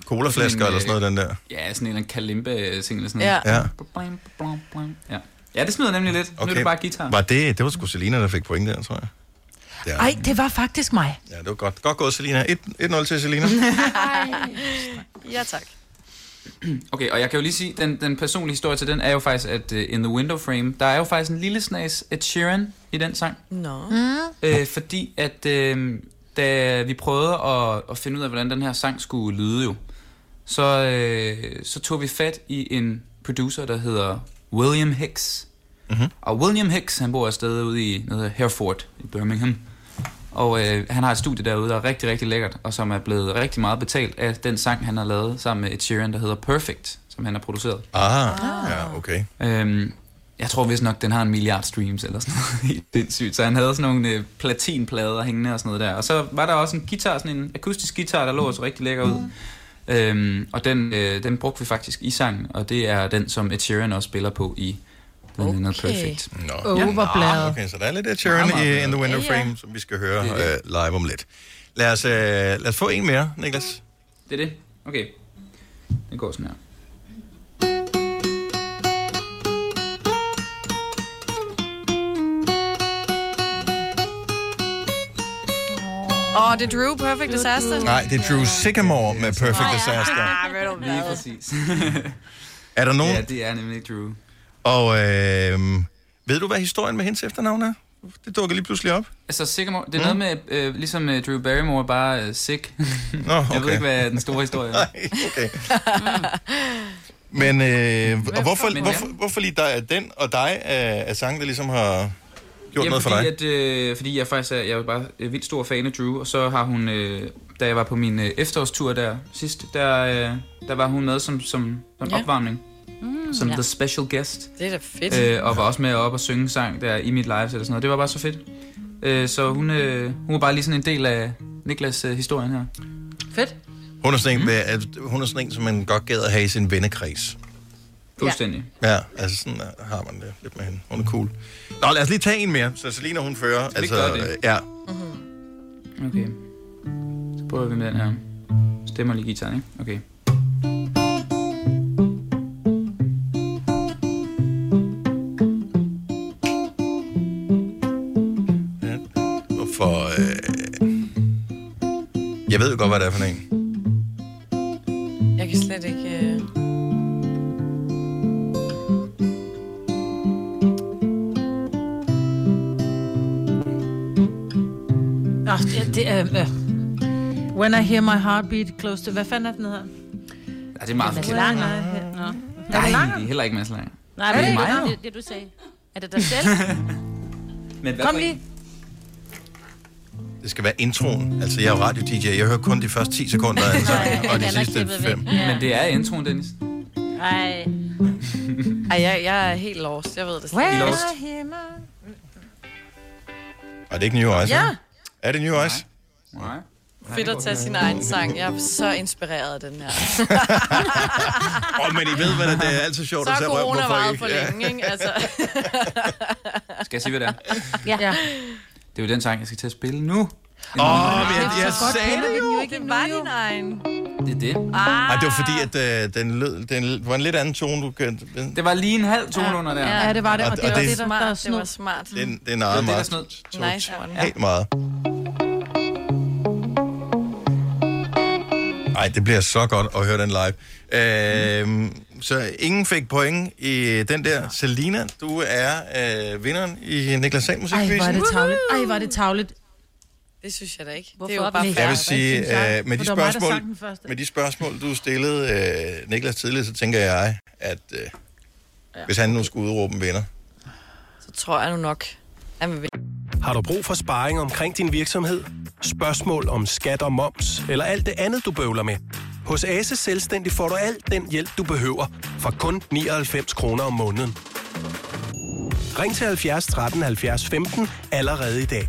Colaflasker eller sådan noget, den der. Ja, sådan en eller anden kalimba-ting eller sådan noget. Ja. Ja. ja, det smider nemlig lidt. Okay. Nu er det bare guitar. Var det, det var sgu Selina, der fik point der, tror jeg. Ja, Ej, det var faktisk mig. ja det var godt. Godt gået, Selina. 1- 1-0 til Selina. Ja, tak. Okay, og jeg kan jo lige sige, den, den personlige historie til den er jo faktisk, at uh, In the Window Frame, der er jo faktisk en lille snas Ed Sheeran i den sang. Nå. Mm. Øh, fordi at øh, da vi prøvede at, at finde ud af, hvordan den her sang skulle lyde jo, så, øh, så tog vi fat i en producer, der hedder William Hicks. Mm-hmm. Og William Hicks, han bor et sted ude i noget Hereford i Birmingham. Og øh, han har et studie derude, der er rigtig, rigtig lækkert, og som er blevet rigtig meget betalt af den sang, han har lavet sammen med Ed Sheeran, der hedder Perfect, som han har produceret. Ah, ja, okay. Øhm, jeg tror vist nok, den har en milliard streams eller sådan noget. Helt sindssygt. Så han havde sådan nogle øh, platinplader hængende og sådan noget der. Og så var der også en guitar, sådan en akustisk guitar, der lå så rigtig lækker ud. Øhm, og den, øh, den brugte vi faktisk i sangen, og det er den, som Ed Sheeran også spiller på i The okay. Perfect. Nå. Overbladet. Nå, okay, så der er lidt Ed Sheeran i In the Window. Frame, som vi skal høre Det øh, live om lidt. Lad os, øh, lad os få en mere, Niklas. Det er det? Okay. Det går sådan her. Åh, oh, det er Drew, Perfect Disaster. Nej, det er Drew Sycamore med Perfect Disaster. Ah, ved du hvad? Lige præcis. Er der nogen? Ja, det er nemlig Drew. Og øh, ved du, hvad historien med hendes efternavn er? Det dukker lige pludselig op. Altså, Sycamore, det er mm. noget med, øh, ligesom uh, Drew Barrymore, bare uh, sick. Nå, Jeg ved okay. ikke, hvad er den store historie er. Nej, okay. Men, øh, og hvorfor, hvorfor, hvorfor lige dig, den og dig er, er sange, der ligesom har gjort noget for fordi, dig? At, øh, fordi jeg faktisk er, jeg er bare øh, vildt stor fan af Drew, og så har hun, øh, da jeg var på min øh, efterårstur der sidst, der, øh, der var hun med som, som, som Ja. opvarmning. Mm, Som ja. the special guest. Det er da fedt. Øh, og var også med op og synge sang der i mit live eller sådan noget. Det var bare så fedt. Øh, så hun, øh, hun var bare lige sådan en del af Niklas øh, historien her. Fedt. Hun er, sådan en, med, at hun er sådan en, som man godt gad at have i sin vennekreds. Fuldstændig. Ja, altså sådan uh, har man det lidt med hende. Hun er cool. Nå, lad os lige tage en mere, så Selina hun fører. Skal vi altså, gøre det? øh, Ja. Okay. Så prøver vi med den her. Stemmer lige gitaren, ikke? Okay. For, øh, jeg ved jo godt, hvad det er for en. Nå, det, det er... Øh. When I hear my heartbeat close to... Hvad fanden er den hedder? Ja, det er meget forkert. Langer. Nå. Nej, det er heller ikke Mads Langer. Nej, Er det det, mig? er det, det, du sagde. Er det dig selv? Men hvad Kom lige. Det skal være introen. Altså, jeg er jo radio-DJ. Jeg hører kun de første 10 sekunder af en sang, og de er sidste klippet væk. 5. Men det er introen, Dennis. Nej. Ej, jeg, jeg er helt lost. Jeg ved det slet ikke. Lost. Og det er ikke New Eyes, Ja. Er det New Eyes? Nej. Fedt at tage sin egen sang. Jeg er så inspireret af den her. Åh, oh, men I ved, hvad det er. Det er altid sjovt Så at se røv på corona folk. varet for længe, ikke? Altså, Skal jeg sige, hvad det er? Ja. Ja. Det er jo den sang, jeg skal til at spille nu. Åh, oh, men jeg, jeg sagde det jo. jo ikke det var din egen. Det er det. Ej, det var fordi, at øh, den, lød, den var en lidt anden tone, du kendte. Det var lige en halv tone under der. Ja, det var det. Og- Og det og var det- det, der, der er Smart. Det var smart. den, den Det er var det, der meget. snød. Nice one. Helt meget. Ej, det bliver så godt at høre den live. Øh, så ingen fik point i den der. Selina, du er øh, vinderen i Niklas Sand Ej, var det tavligt. Ej, var det tavligt. Det synes jeg da ikke. Hvorfor det er jo bare. Jeg vil sige, øh, med, de mig, spørgsmål, første. med de spørgsmål, du stillede øh, Niklas tidligere, så tænker jeg, at øh, hvis han nu skulle udråbe en vinder. Så tror jeg nu nok, at vi vil. Har du brug for sparring omkring din virksomhed? Spørgsmål om skat og moms, eller alt det andet, du bøvler med? Hos Ase Selvstændig får du alt den hjælp, du behøver, for kun 99 kroner om måneden. Ring til 70 13 70 15 allerede i dag.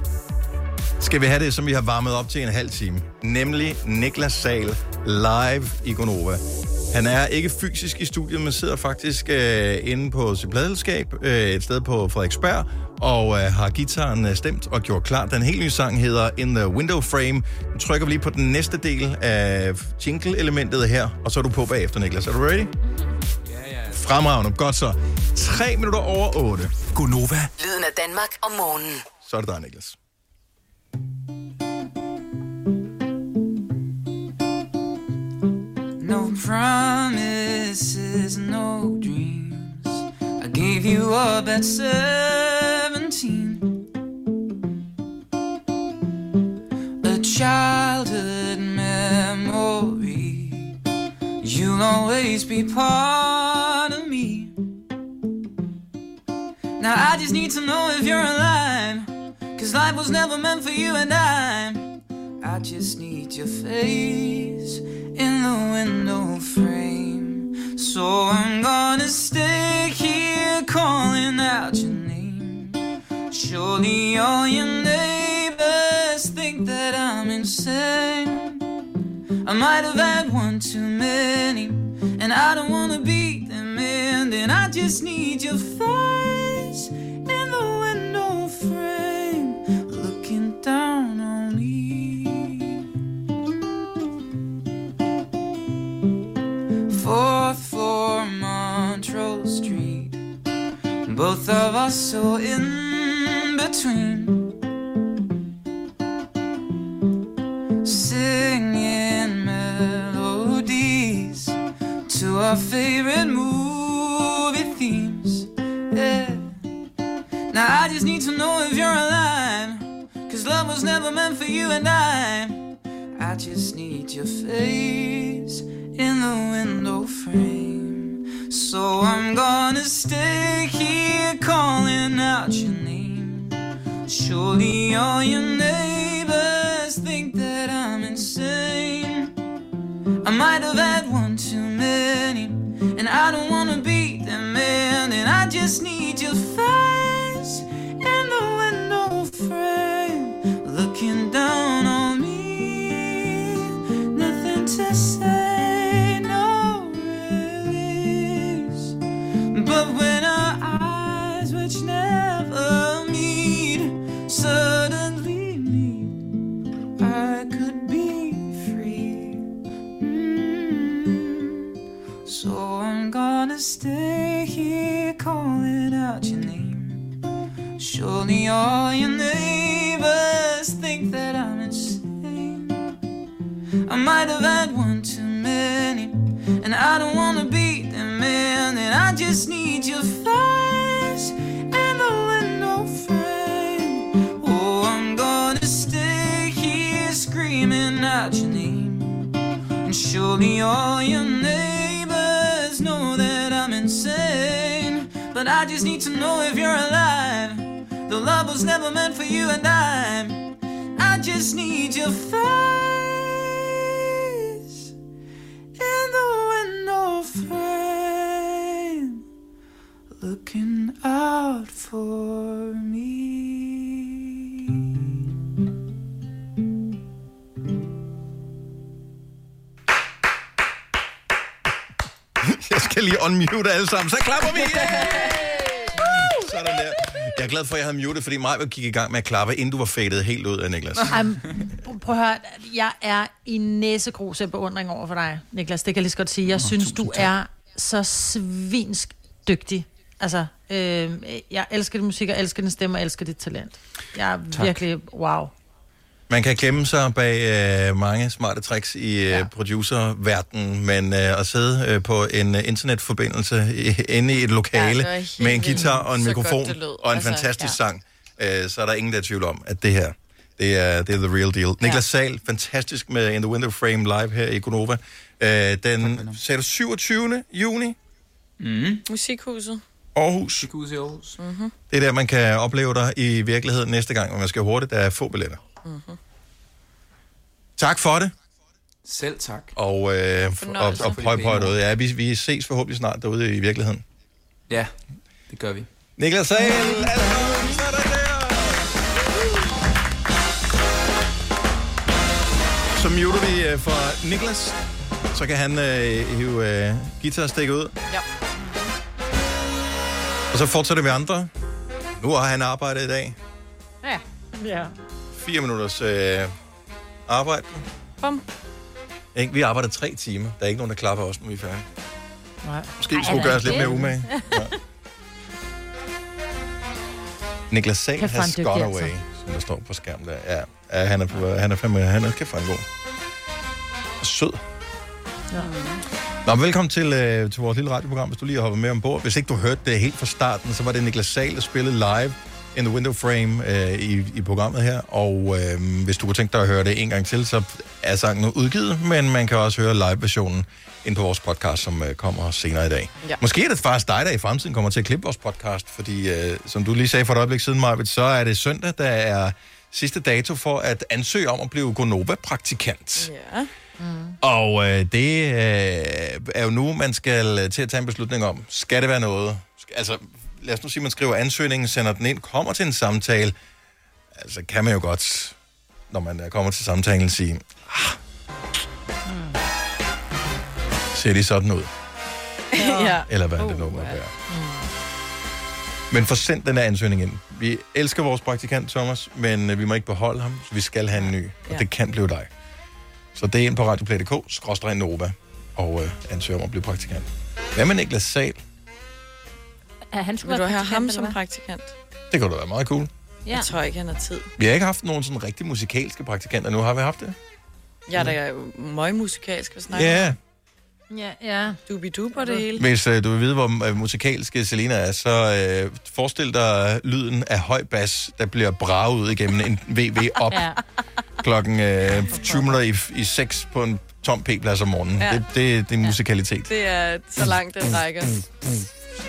skal vi have det, som vi har varmet op til en halv time. Nemlig Niklas Sal live i Gonova. Han er ikke fysisk i studiet, men sidder faktisk øh, inde på sit pladelskab, øh, et sted på Frederiksberg, og øh, har gitaren øh, stemt og gjort klar. Den helt nye sang hedder In the Window Frame. Nu trykker vi lige på den næste del af jingle-elementet her, og så er du på bagefter, Niklas. Er du ready? Fremragende. Godt så. 3 minutter over 8. Gonova. Lyden af Danmark om morgenen. Så er det dig, Niklas. No promises, no dreams. I gave you up at 17. A childhood memory. You'll always be part of me. Now I just need to know if you're alive. Cause life was never meant for you and I. I just need your face in the window frame. So I'm gonna stay here calling out your name. Surely all your neighbors think that I'm insane. I might have had one too many, and I don't wanna be them in. And I just need your face Both of us so in between. Singing melodies to our favorite movie themes. Yeah. Now I just need to know if you're alive. Cause love was never meant for you and I. I just need your face in the window frame. So I'm gonna stay here calling out your name. Surely all your neighbors think that I'm insane. I might have had one too many, and I don't wanna be them man. And I just need your face in the window frame, looking down stay here calling out your name. Surely all your neighbors think that I'm insane. I might have had one too many, and I don't wanna be them man. And I just need your face and the window frame. Oh, I'm gonna stay here screaming out your name. And surely all your neighbors But I just need to know if you're alive. The love was never meant for you and I. I just need your face in the window frame, looking out for me. Skal lige unmute alle sammen. Så klapper vi! Yeah! Sådan der. Jeg er glad for, at jeg havde muted, fordi mig gik i gang med at klappe, inden du var fadet helt ud af Niklas. Ej, prøv at høre, jeg er i næsegrus af beundring over for dig, Niklas. Det kan jeg lige så godt sige. Jeg synes, du er så svinsk dygtig. Altså, øh, jeg elsker din musik, og elsker din stemme, og elsker dit talent. Jeg er Tak. virkelig, wow. Man kan gemme sig bag øh, mange smarte tricks i øh, ja. producerverdenen, men øh, at sidde øh, på en øh, internetforbindelse i, inde i et lokale Ja, ja, med en guitar og en mikrofon og en Altså, fantastisk ja. sang, øh, så er der ingen, der er tvivl om, at det her, Det er, det er the real deal. Niklas Sahl, fantastisk med In the Window Frame live her i Gonova. Øh, den sagde du 27. juni, Mm. Musikhuset. Aarhus. Musikhuset i Aarhus. Mm-hmm. Det er der, man kan opleve dig i virkeligheden næste gang, men man skal hurtigt. Der er få billetter. Mm-hmm. Tak for det. Selv tak. Og, øh, og, og prøv, prøv derude. Ja, vi, vi ses forhåbentlig snart derude i virkeligheden. Ja, det gør vi. Niklas Sahl, Så muter vi øh, for Niklas. Så kan han øh, hive øh, guitarstikket ud. Ja. Og så fortsætter vi andre. Nu har han arbejdet i dag. Ja. Ja. Fire minutters øh, arbejde. Bum. Ikke? Vi arbejder tre timer. Der er ikke nogen, der klapper os, når vi er færdige. Nej. Måske vi skulle gøre os lidt mere umage. Ja. Niklas Sahl has got dygtig, away, altså. som der står på skærmen der. Ja, ja han er, på, han er fandme, han er kæft en god. Sød. Ja. Nå, men velkommen til, øh, til vores lille radioprogram, hvis du lige har hoppet med ombord. Hvis ikke du hørte det helt fra starten, så var det Niklas Sahl, der spillede live in the window frame øh, i, i programmet her. Og øh, hvis du kunne tænke dig at høre det en gang til, så er sangen nu udgivet, men man kan også høre live-versionen ind på vores podcast, som øh, kommer senere i dag. Ja. Måske er det faktisk dig, der i fremtiden kommer til at klippe vores podcast, fordi øh, som du lige sagde for et øjeblik siden, Marvitt, så er det søndag, der er sidste dato for at ansøge om at blive Gonova-praktikant. Ja. Mm. Og øh, det øh, er jo nu, man skal til at tage en beslutning om, skal det være noget? Altså, lad os nu sige, man skriver ansøgningen, sender den ind, kommer til en samtale. Altså, kan man jo godt, når man kommer til samtalen, sige, ah, ser de sådan ud? ja. Eller hvad det nu må være. Men få sendt den her ansøgning ind. Vi elsker vores praktikant, Thomas, men øh, vi må ikke beholde ham, så vi skal have en ny. Og Ja. det kan blive dig. Så det er ind på radioplay.dk, skråstrej Nova, og øh, ansøger om at blive praktikant. Hvad med Niklas Sahl? Ja, han skulle Vil du være have ham som praktikant? Det kunne da være meget cool. Ja. Jeg tror ikke, han har tid. Vi har ikke haft nogen sådan rigtig musikalske praktikanter nu. Har vi haft det? Jeg er da møg musikalsk at snakke Ja. om. Ja, ja. Dubi-du på det hele. Hvis øh, du vil vide, hvor øh, musikalske Selina er, så øh, forestil dig lyden af høj bas, der bliver braget ud igennem en VV op Ja. klokken øh, 20 minutter i, i 6 på en tom P-plads om morgenen. Ja. Det, det, det er musikalitet. Det er så langt, den rækker.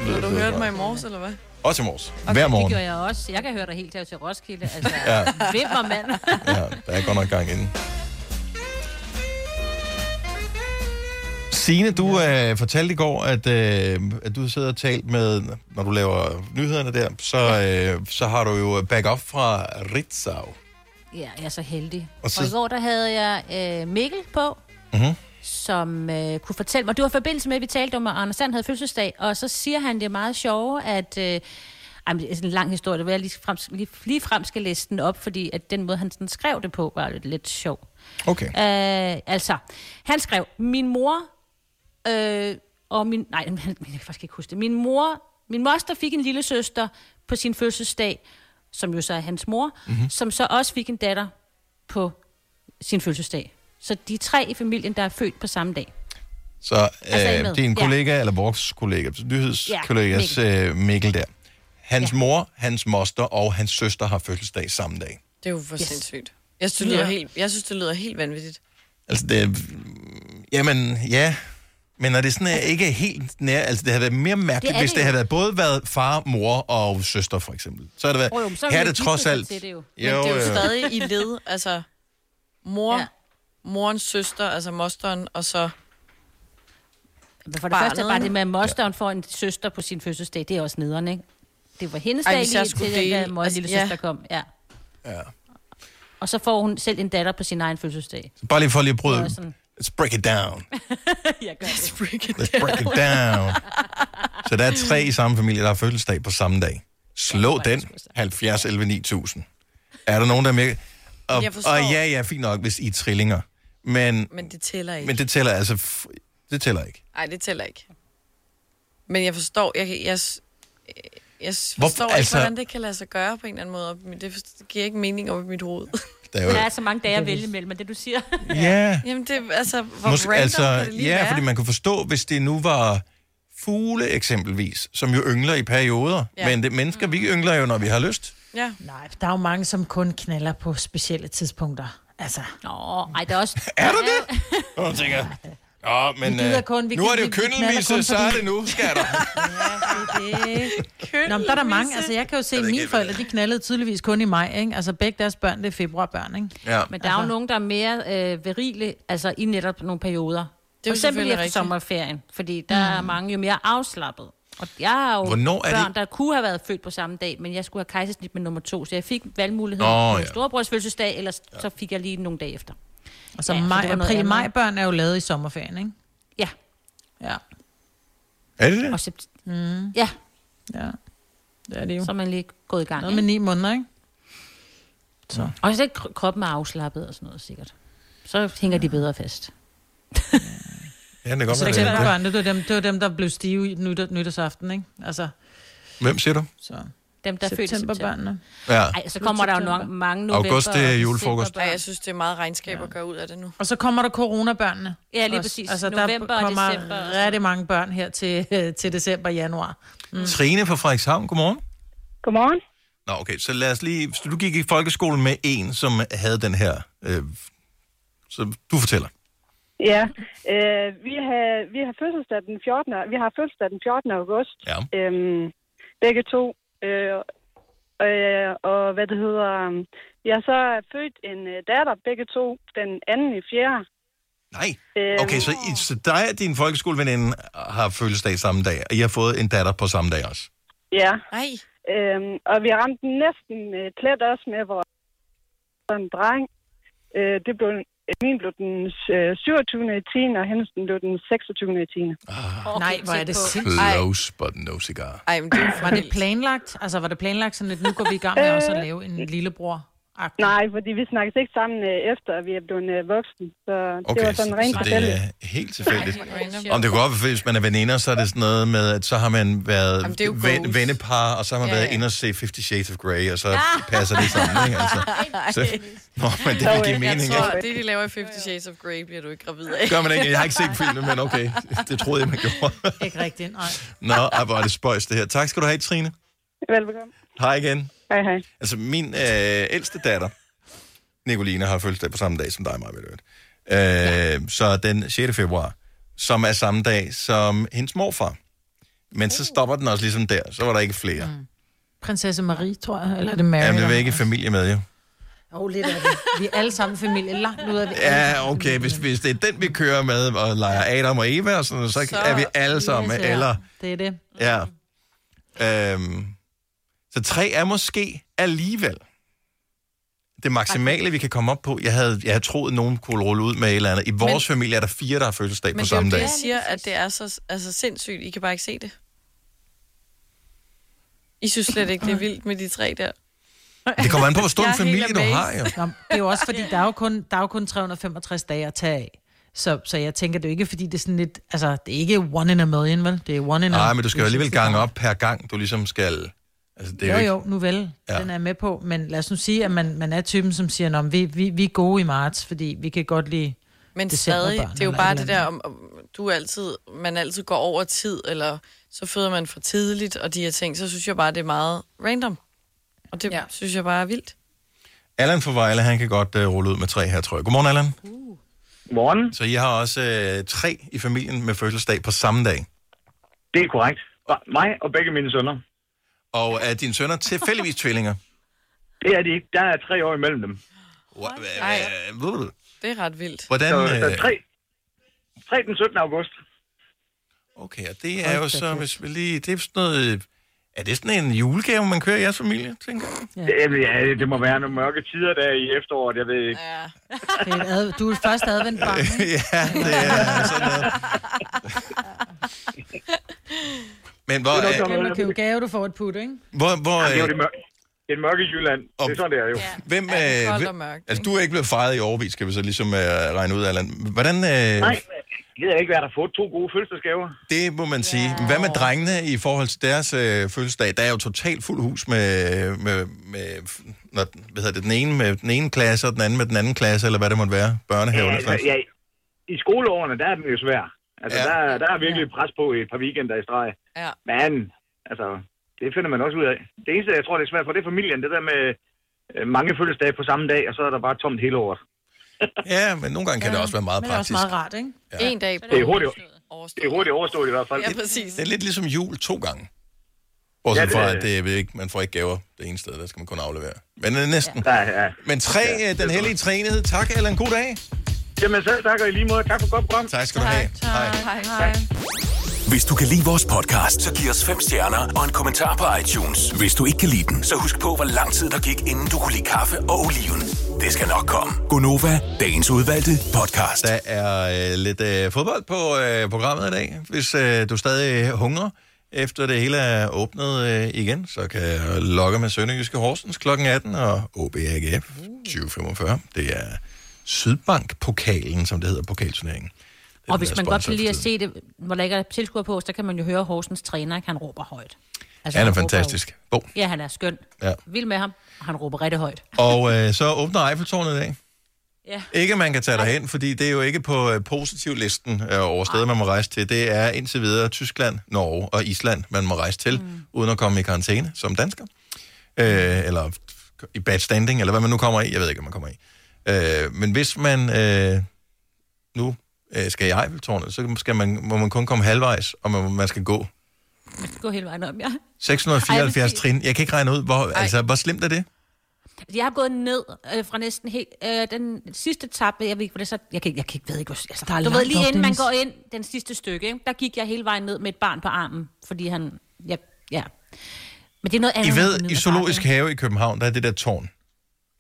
Har du det hørt mig i morges, eller hvad? Også i morges. Okay, Hver Det morgen. gør jeg også. Jeg kan høre dig helt her til Roskilde. Altså, Ja. ja. vimmer mand. Ja, der er godt nok gang inden. Signe, du øh, fortalte i går, at, øh, at du sidder og talt med, når du laver nyhederne der, så, øh, så har du jo backup fra Ritzau. Ja, jeg er så heldig. Og så... og i går, der havde jeg øh, Mikkel på, Mm-hmm. Som øh, kunne fortælle mig, var i forbindelse med, at vi talte om, at Anders Sand havde fødselsdag, og så siger han det er meget sjove, at... Øh, ej, men det er sådan en lang historie, det vil jeg lige frem, lige, lige frem skal læse den op, fordi at den måde, han sådan skrev det på, var lidt, lidt sjov. Okay. Øh, altså, han skrev, min mor øh, og min... Nej, jeg kan faktisk ikke huske det. Min mor, min moster fik en lille søster på sin fødselsdag, som jo så er hans mor, Mhm. mm-hmm. som så også fik en datter på sin fødselsdag. Så de er tre i familien, der er født på samme dag. Så øh, Altså, er med? din Ja. kollega, eller vores kollega, nyhedskollegas Ja, ja, Mikkel. Mikkel der. Hans ja. mor, hans moster og hans søster har fødselsdag samme dag. Det er jo for Yes. sindssygt. Jeg synes, det lyder, Ja. helt, jeg synes, det lyder helt vanvittigt. Altså, det er... Jamen, ja... Men er det sådan øh, ikke helt nær... Altså, det havde været mere mærkeligt, Det er hvis det det jo. havde været både været far, mor og søster, for eksempel. Så har det været... Oh, jo, så her er det de trods alt... til det jo. Men det er jo øh, stadig i led. Altså, mor, Ja. Morens søster, altså mosteren, og så... Men for det Barnet, første bare ikke? det med, at mosteren får en søster på sin fødselsdag, det er også nederen, ikke? Det var hendes Ej, dag hvis jeg lige skulle til den der dele- mor altså, lille ja. søster kom. Ja. Ja. Og så får hun selv en datter på sin egen fødselsdag. Bare lige for lige at Det bryde... er sådan- Let's break it down. Jeg gør det. Break it Let's break it down. Så der er tre i samme familie, der har fødselsdag på samme dag. Slå den. 70 11 9000. Er der nogen, der er med? Og, Jeg forstår. og ja, ja, fint nok, hvis I er trillinger. Men, Men det tæller ikke. men det tæller altså... Det tæller ikke. Nej, det tæller ikke. Men jeg forstår, jeg, jeg, jeg, jeg Hvor- forstår ikke, altså- hvordan det kan lade sig gøre på en eller anden måde. og Det, giver ikke mening op i mit hoved. Der er Der jo, er så mange dage at vælge imellem, men det du siger. ja, Jamen, det, altså, hvor måske, random altså, det lige ja, være? fordi man kan forstå, hvis det nu var fugle eksempelvis, som jo yngler i perioder. Ja. Men det, mennesker, vi yngler jo, når vi har lyst. Ja. Nej, der er jo mange, som kun knaller på specielle tidspunkter. Altså. Nå, ej, der er også... Er du det? Og jeg tænker, Nå, men Vi gider øh, kun- vi nu er det jo køndelmisse, så er det nu, skatter. Nå, men der er der mange. Altså, jeg kan jo se, at mine forældre, de knaldede tydeligvis kun i maj, ikke? Altså, begge deres børn, det er februarbørn, ikke? Ja. Men der er jo nogen, der er mere øh, virile, altså i netop nogle perioder. Det er jo For eksempel selvfølgelig efter sommerferien, fordi der er mange jo mere afslappet. Og jeg har jo Hvornår er det- børn, der kunne have været født på samme dag, men jeg skulle have kejsersnit med nummer to, så jeg fik valgmuligheden Nå, på ja. ja. storebrors fødselsdag, eller så fik jeg lige nogle dage efter. Og så Ja, ja, så maj, noget april maj børn er jo lavet i sommerferien, ikke? Ja. Ja. Er det det? Og sept- Mm. ja. Ja. Det er det jo. Så er man lige gået i gang. Noget med ni måneder, ikke? Så. Og så er kro- kroppen er afslappet og sådan noget, sikkert. Så hænger de bedre fast. Ja, det kan godt Så være, det, det er det. børn, det, var dem, det var dem, der blev stive i nytår, nytårsaften, ikke? Altså, Hvem siger du? så. Dem, der er født i september. Septemberbørnene. Ja. Ej, så kommer der jo nok mange november. August, det er og julefrokost. Ej, jeg synes, det er meget regnskab at gøre ud af det nu. Og så kommer der coronabørnene. Ja, lige Også. præcis. Altså, November der og kommer december og sådan rigtig mange børn her til, til december og januar. Mm. Trine fra Frederikshavn, godmorgen. Godmorgen. Nå, okay, så lad os lige... Så du gik i folkeskolen med en, som havde den her... Øh, så du fortæller. Ja, øh, vi, har, vi har fødselsdag den 14. Vi har fødselsdag den 14. august. Ja. Øhm, begge to. Øh, øh, og hvad det hedder... um, Jeg har så født en øh, datter, begge to, den anden i fjerde. Nej. Øhm, Okay, så, I, så dig og din folkeskoleveninde har fødselsdag samme dag, og I har fået en datter på samme dag også. Ja. Nej. Øhm, og vi ramte næsten øh, plet også med vores en dreng. Øh, det blev, min blev den øh, 27. i 10. og hendes den blev den 26. i 10. Ah. Nej, hvor er det sindssygt. Close, but no cigar. Ej, men det Var det planlagt? Altså, var det planlagt sådan, at nu går vi i gang med også at lave en lillebror? Nej, fordi vi snakkes ikke sammen øh, efter, at vi er blevet øh, voksne. Så det Okay, var sådan rent så det tilfældigt. er helt tilfældigt. Om det går op, hvis man er veninder, så er det sådan noget med, at så har man været Jamen, det ven, vennepar, og så har man Ja, været ja. inde og se Fifty Shades of Grey, og så passer det sammen, ikke? Altså, så, nå, men det vil give mening, Jeg tror, ikke? det de laver i Fifty Shades of Grey, bliver du ikke gravid af. Gør man ikke? Jeg har ikke set filmen, men okay. Det troede jeg, man gjorde. Ikke rigtigt, nej. Nå, hvor er det spøjs, det her. Tak skal du have, Trine. Velbekomme. Hej igen. Hej, hej. Altså, min øh, ældste datter, Nicoline, har fødselsdag på samme dag som dig, Maja øh, ja. Så den 6. februar, som er samme dag som hendes morfar. Men så stopper den også ligesom der. Så var der ikke flere. Mm. Prinsesse Marie, tror jeg. Eller er det Mary? Jamen, det var ikke familie med, jo. Åh, oh, lidt af det. Vi er alle sammen familie, langt ud af det. Ja, okay, hvis, hvis det er den, vi kører med, og leger Adam og Eva, og sådan, så, så er vi alle sammen, Yes, ja. eller... Det er det. Ja. Øhm, så tre er måske alligevel det maksimale, vi kan komme op på. Jeg havde, jeg havde troet, at nogen kunne rulle ud med et eller andet. I vores Men- familie er der fire, der har fødselsdag Men på det er jo samme det, dag. jeg siger, at det er så altså, sindssygt. I kan bare ikke se det. I synes slet ikke, det er vildt med de tre der. Det kommer an på, hvor stor en familie du har, jo. Nå, det er jo også fordi, der er jo kun, der er jo kun 365 dage at tage af. Så, så jeg tænker, det er jo ikke, fordi det er sådan lidt... Altså, det er ikke one in a million, vel? Det er one in a... Nej, men du skal jo alligevel gange op per gang, du ligesom skal... Altså, det er Jo, ikke... jo, nu vel. Ja. Den er jeg med på. Men lad os nu sige, at man, man er typen, som siger, at vi, vi, vi er gode i marts, fordi vi kan godt lide Men stadig, det er jo bare et det der, om, om du altid, man altid går over tid, eller så føder man for tidligt, og de her ting, så synes jeg bare, det er meget random. Og det ja. synes jeg bare er vildt. Allan fra Vejle, han kan godt uh, rulle ud med tre her, tror jeg. Godmorgen, Allan. Godmorgen. Så I har også uh, tre i familien med fødselsdag på samme dag. Det er korrekt. Mig og begge mine sønner. Og er dine sønner tilfældigvis tvillinger? Det er de ikke. Der er tre år imellem dem. Du det? er ret vildt. Hvordan... Så, der øh, er tre, tre den 17. august. Okay, og det er jo så, hvis vi lige... Det er sådan noget... Er det sådan en julegave, man kører i jeres familie, tænker jeg? Ja. Det, ja, det må være nogle mørke tider der i efteråret, jeg ved ikke. Ja. Det er ad, du er første adventbarn, ikke? ja, det er sådan noget. Men hvor, Det er er, sådan Kan du købe gave, du får et put, ikke? hvor, hvor, Ja, det er jo øh, det mørke. Det er det mørke Jylland. Det er sådan, det er jo. hvem, Ja, det er øh, og hvem- mørkt, altså, du er ikke blevet fejret i overvis, skal vi så ligesom øh, regne ud, Allan. Hvordan, øh, Nej, jeg ved ikke, hvad der har fået to gode fødselsdagsgaver. det må man sige. Hvad med drengene i forhold til deres øh, fødselsdag? Der er jo totalt fuld hus med, med, med når, hvad hedder det, den ene med den ene klasse, og den anden med den anden klasse, eller hvad det måtte være, børnehave Ja, eller sådan altså, ja, I skoleårene, der er den jo svær. Altså, Ja. ja. der, der er virkelig pres på i et par weekender i streg. Ja. Men, altså, det finder man også ud af. Det eneste, jeg tror, det er svært for, det er familien. Det der med øh, mange fødselsdage på samme dag, og så er der bare tomt hele året. Ja, men nogle gange kan det også være meget Men det er også praktisk. meget rart, ikke? Ja. En dag Det er hurtigt, det er hurtigt overstået i hvert fald. Ja, præcis. Det er lidt ligesom jul to gange. Bortset Ja, det fra, at det er ikke, man får ikke gaver det ene sted, der skal man kun aflevere. Men øh, næsten. Ja, ja. Men tre, øh, den hellige træenighed. Tak, Allan. God dag. Jamen selv tak, og i lige måde. Tak for godt program. Tak skal du have. Hej. Hej, hej. Hvis du kan lide vores podcast, så giv os fem stjerner og en kommentar på iTunes. Hvis du ikke kan lide den, så husk på, hvor lang tid der gik, inden du kunne lide kaffe og oliven. Det skal nok komme. Gonova, dagens udvalgte podcast. Der er øh, lidt øh, fodbold på øh, programmet i dag. Hvis øh, du stadig hungrer, efter det hele er åbnet øh, igen, så kan jeg logge med Sønderjyske Horsens kl. 18 og OBAGF 2045. Det er Sydbank-pokalen, som det hedder, pokalturneringen. Og hvis man godt kan lide at se det, hvor der ikke er tilskuer på, så kan man jo høre Horsens træner, ikke? han råber højt. Altså, Han er råber fantastisk. God. Ja, han er skøn. Ja. Vild med ham, og han råber rigtig højt. Og øh, så åbner Eiffeltårnet i dag. Ja. Ikke, at man kan tage derhen, fordi det er jo ikke på øh, positivlisten øh, over steder, man må rejse til. Det er indtil videre Tyskland, Norge og Island, man må rejse til, mm. uden at komme i karantæne som dansker. Øh, eller i bad standing, eller hvad man nu kommer i. Jeg ved ikke, om man kommer i. Øh, men hvis man øh, nu øh, skal i Eiffeltårnet, så skal man, må man kun komme halvvejs, og man, man skal gå. Man skal gå hele vejen om, ja. 674 Ej, trin. Jeg kan ikke regne ud, hvor, altså, hvor slemt er det? Jeg har gået ned øh, fra næsten helt... Øh, den sidste etape, jeg ved ikke, hvor det så... Jeg kan, jeg kan ikke, ved ikke, hvor... Altså, Der er du ved, lige op, inden man går ind, den sidste stykke, ikke? der gik jeg hele vejen ned med et barn på armen, fordi han... Ja, ja. Men det er noget I andet. end ved, i Zoologisk. Have i København, der er det der tårn.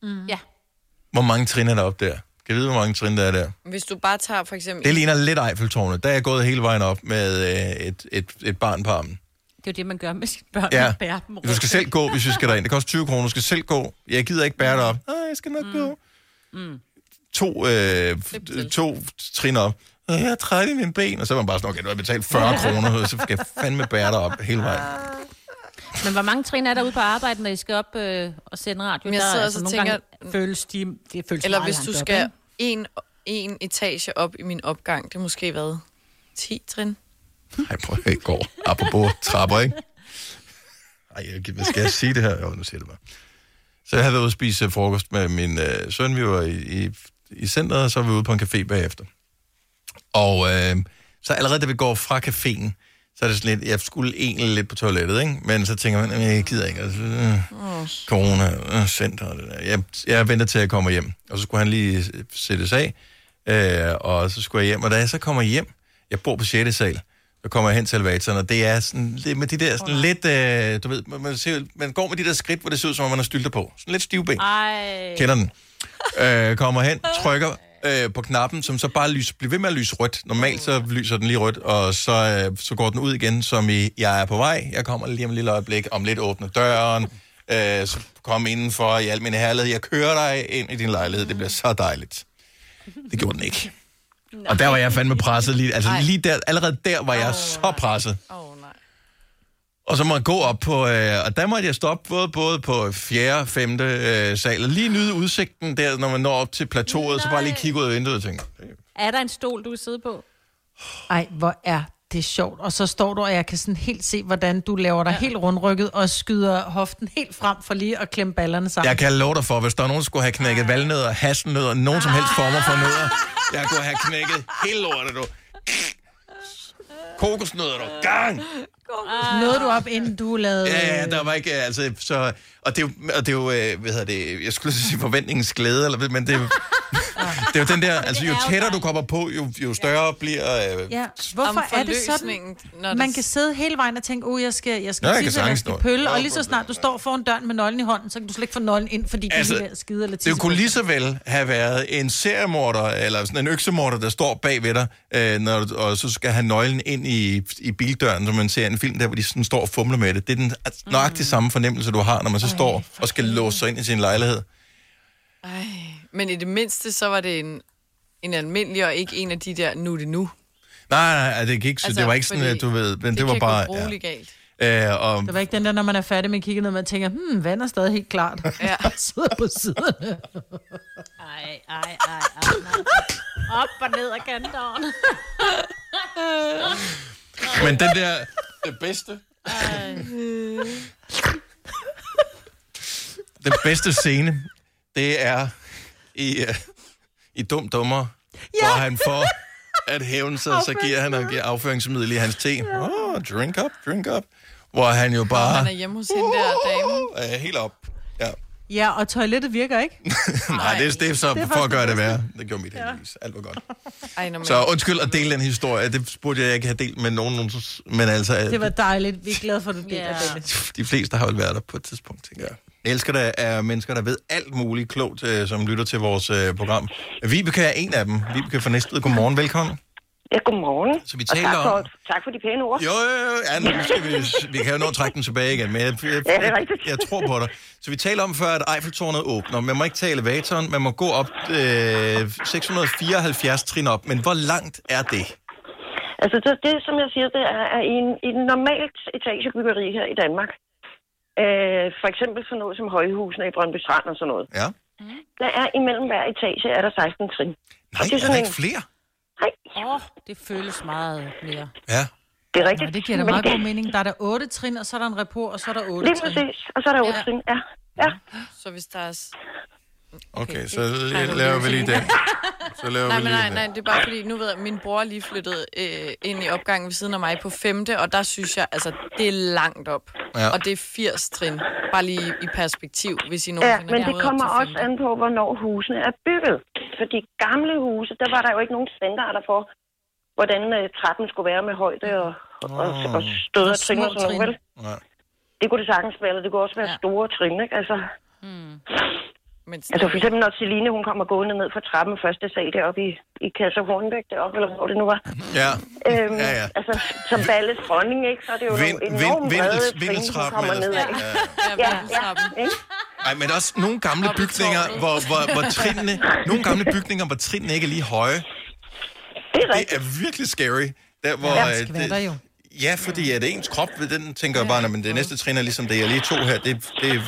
Mm. Ja. Hvor mange trin er der op der? Kan vide, hvor mange trin der er der? Hvis du bare tager for eksempel... Det ligner lidt Eiffeltårnet. Der er jeg gået hele vejen op med øh, et, et, et barn på armen. Det er jo det, man gør med sine børn. Ja. Man bærer dem Du skal selv gå, hvis vi skal derind. Det koster 20 kroner. Du skal selv gå. Jeg gider ikke bære dig op. Nej, jeg skal nok mm. gå. Mm. To, øh, to trin op. "Åh, Jeg er træt i mine ben. Og så var man bare sådan, okay, du har betalt 40 kroner, og så skal jeg fandme bære dig op hele vejen. Men hvor mange trin er der ude på arbejde, når I skal op øh, og sende radio? Men jeg Der er sidder altså og nogle tænker- gange føles de, det føles Eller hvis du op, skal en, en etage op i min opgang, det er måske hvad? 10 trin? Ej, prøv at i går. Apropos trapper, ikke? Ej, jeg, hvad skal jeg sige det her? Jo, nu siger det bare. Så jeg havde været ude at spise frokost med min øh, søn. Vi var i, i, i centret, og så var vi ude på en café bagefter. Og øh, så allerede da vi går fra caféen, så er det sådan lidt, jeg skulle egentlig lidt på toilettet, ikke? Men så tænker man, "Jamen, jeg gider ikke. Altså, øh, corona, øh, center og det der. Jeg, jeg venter til, at jeg kommer hjem. Og så skulle han lige sættes af, øh, og så skulle jeg hjem. Og da jeg så kommer hjem, jeg bor på 6. sal, så kommer jeg hen til elevatoren, og det er sådan lidt med de der sådan lidt, øh, du ved, man, man, ser, man går med de der skridt, hvor det ser ud som om, man har stylter på. Sådan lidt stivben. Ej. Kender den. Øh, kommer hen, trykker øh, på knappen, som så bare lyser, bliver ved med at lyse rødt. Normalt så lyser den lige rødt, og så, øh, så går den ud igen, som i, jeg er på vej, jeg kommer lige om et lille øjeblik, om lidt åbner døren, øh, så kom indenfor i al min herlighed, jeg kører dig ind i din lejlighed, det bliver så dejligt. Det gjorde den ikke. Og der var jeg fandme presset lige, altså lige der, allerede der var jeg så presset. Og så må jeg gå op på, øh, og der måtte jeg stoppe både, både på 4. 5. Øh, sal, og lige nyde udsigten der, når man når op til plateauet, så bare lige kigge ud af vinduet og tænke, Er der en stol, du kan sidde på? Ej, hvor er det sjovt. Og så står du, og jeg kan sådan helt se, hvordan du laver dig ja. helt rundrykket og skyder hoften helt frem for lige at klemme ballerne sammen. jeg kan love dig for, hvis der er nogen, der skulle have knækket valnødder, hasselnødder, nogen som helst former for nødder, jeg kunne have knækket hele lortet, du. Kokosnødder, du. Gang! Nåede du op, inden du lavede... Ja, ja, der var ikke, øh, altså, så, og det er jo, og det er jo øh, hvad hedder det, jeg skulle sige forventningens glæde, eller, men det er jo, det er jo den der, altså jo tættere du kommer på, jo, jo større bliver, øh, Ja, hvorfor er det sådan? når Man det- kan sidde hele vejen og tænke, oh, jeg skal, jeg skal Nå, jeg kan tisse, eller jeg sagtens skal nå. pølle, og lige så snart du står foran døren med nøglen i hånden, så kan du slet ikke få nøglen ind, fordi Altså, du er ved at skide eller Det tisse. kunne på. lige så vel have været en seriemorder, eller sådan en øksemorder, der står bag ved dig, øh, når, du- og så skal have nøglen ind i, i bildøren, som man ser en film der, hvor de sådan står og fumler med det. Det er den altså, nøjagtig samme fornemmelse, du har, når man så står og skal låse sig ind i sin lejlighed. Ej, men i det mindste, så var det en, en almindelig, og ikke en af de der, nu er det nu. Nej, nej, det, gik, altså, Altså, det var ikke sådan, at du ved, men det, det var kan bare... grueligt galt. Ja. Øh, og, Det var ikke den der, når man er færdig med at kigge ned, man tænker, hmm, vand er stadig helt klart. Ja. Sidder på siderne. Ej, ej, ej, ej. nej. Op og ned af kanteren. men den der, det bedste, Den bedste scene, det er i, uh, i Dum Dummer, ja. hvor han får at hævne sig, så giver han, giver afføringsmiddel i hans te. Oh, drink up, drink up. Hvor han jo bare Han er hjemme hos hende der dame. er helt op. Ja. Ja, og toilettet virker ikke. Nej, det er, det er så Det er for at gøre det værre. Det gjorde mit heldigvis. Alt var godt. Ej, men... Så undskyld at dele den historie. Det burde jeg ikke have delt med nogen. Men altså, Det var dejligt. Vi er glade for, at du deler Ja. det. de fleste har vel været der på et tidspunkt, tænker jeg. Jeg elsker, der er mennesker, der ved alt muligt klogt, øh, som lytter til vores øh, program. Vibeke er en af dem. Vibeke fra Næstved. Godmorgen, velkommen. Ja, godmorgen. Så vi Og taler tak for, om... tak for de pæne ord. Jo, jo, jo. Ja, nu skal vi, vi kan jo nå at trække den tilbage igen, men jeg, jeg, Ja, det er jeg, rigtigt. jeg tror på dig. Så vi taler om før, at Eiffeltårnet åbner. Man må ikke tage elevatoren, man må gå op øh, 674 trin op. Men hvor langt er det? Altså, det, det som jeg siger, det er, er i, en, i et normalt etagebyggeri her i Danmark. Øh, for eksempel sådan noget som højhusene i Brøndby Strand og sådan noget. Ja. Der er imellem hver etage, er der 16 trin. Nej, det er er der en- ikke flere? Nej. Åh, oh, det føles meget mere. Ja. Det er rigtigt. Nå, det giver da Men meget det- god mening. Der er der otte trin, og så er der en report, og så er der otte Lige trin. præcis. Og så er der 8 Ja. trin, ja. ja. Så hvis der er... s- Okay, så det laver vil vi lige den. Så laver Nej, vi men lige nej, den. nej, det er bare fordi, nu ved jeg, min bror lige flyttet øh, ind i opgangen ved siden af mig på femte, og der synes jeg, altså, det er langt op. Ja. Og det er 80 trin. Bare lige i perspektiv, hvis I Ja, nogensinde men er det kommer også an på, hvornår husene er bygget. Fordi gamle huse, der var der jo ikke nogen standarder for, hvordan øh, trappen skulle være med højde og, og, og stød og trin og sådan noget, vel? Nej. Det kunne det sagtens være, eller det kunne også være Ja. store trin, ikke? Altså, Men altså for eksempel når Celine, hun kommer gående ned fra trappen første sal deroppe i, i Kasse Hornbæk deroppe, eller hvor det nu var. Ja. Øhm, Ja, ja. Altså, som Balles dronning, ikke? Så er det jo Vind- nogle vind- enormt brede vindels- trin, hun kommer ned af. sådan- Ja. Ja, Ja, ja, ikke? Ej, men også nogle gamle bygninger, hvor, hvor, hvor trinene, nogle gamle bygninger, hvor trinene ikke er lige høje. Det er Det er virkelig scary. Der, hvor, Ja, øh, det skvatter jo. Ja, fordi at ens krop, den tænker jeg bare, men det næste trin er ligesom det, jeg lige to her. Det, det,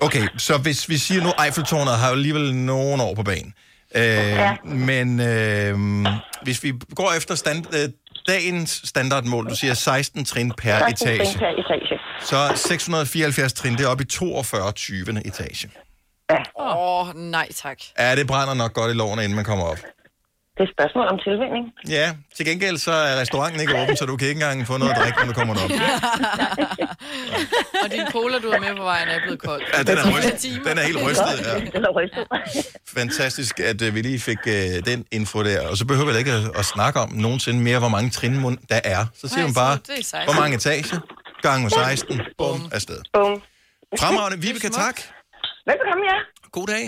okay, så hvis vi siger nu, Eiffeltårnet har jo alligevel nogle år på banen. Øh, ja. Men øh, hvis vi går efter stand, øh, dagens standardmål, du siger 16 trin per 16 trin etage, per etage. så 674 trin, det er oppe i 42 20. etage. Åh, oh, nej tak. Ja, det brænder nok godt i loven, inden man kommer op. Det er et spørgsmål om tilvænning. Ja, til gengæld så er restauranten ikke åben, så du kan ikke engang få noget at drikke, når du kommer op. Og din cola, du har med på vejen, er blevet kold. Ja, den er, timer. den er helt rystet. Ja. Den er rystet. Fantastisk, at uh, vi lige fik uh, den info der. Og så behøver vi ikke at, at snakke om nogensinde mere, hvor mange trin der er. Så siger man bare, det er 16. hvor mange etager, gange med 16, bum, afsted. Bum. Fremragende, Vibeke, tak. Velkommen, ja. God dag.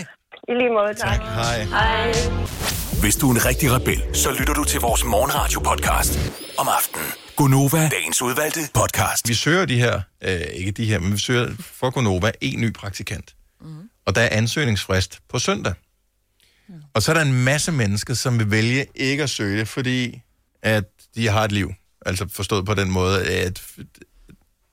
I lige måde, tak. Hej. Hej. Hvis du er en rigtig rebel, så lytter du til vores morgenradio-podcast om aftenen. Gunova, dagens udvalgte podcast. Vi søger de her, øh, ikke de her, men vi søger for Gonova en ny praktikant. Mm. Og der er ansøgningsfrist på søndag. Mm. Og så er der en masse mennesker, som vil vælge ikke at søge det, fordi at de har et liv. Altså forstået på den måde, at,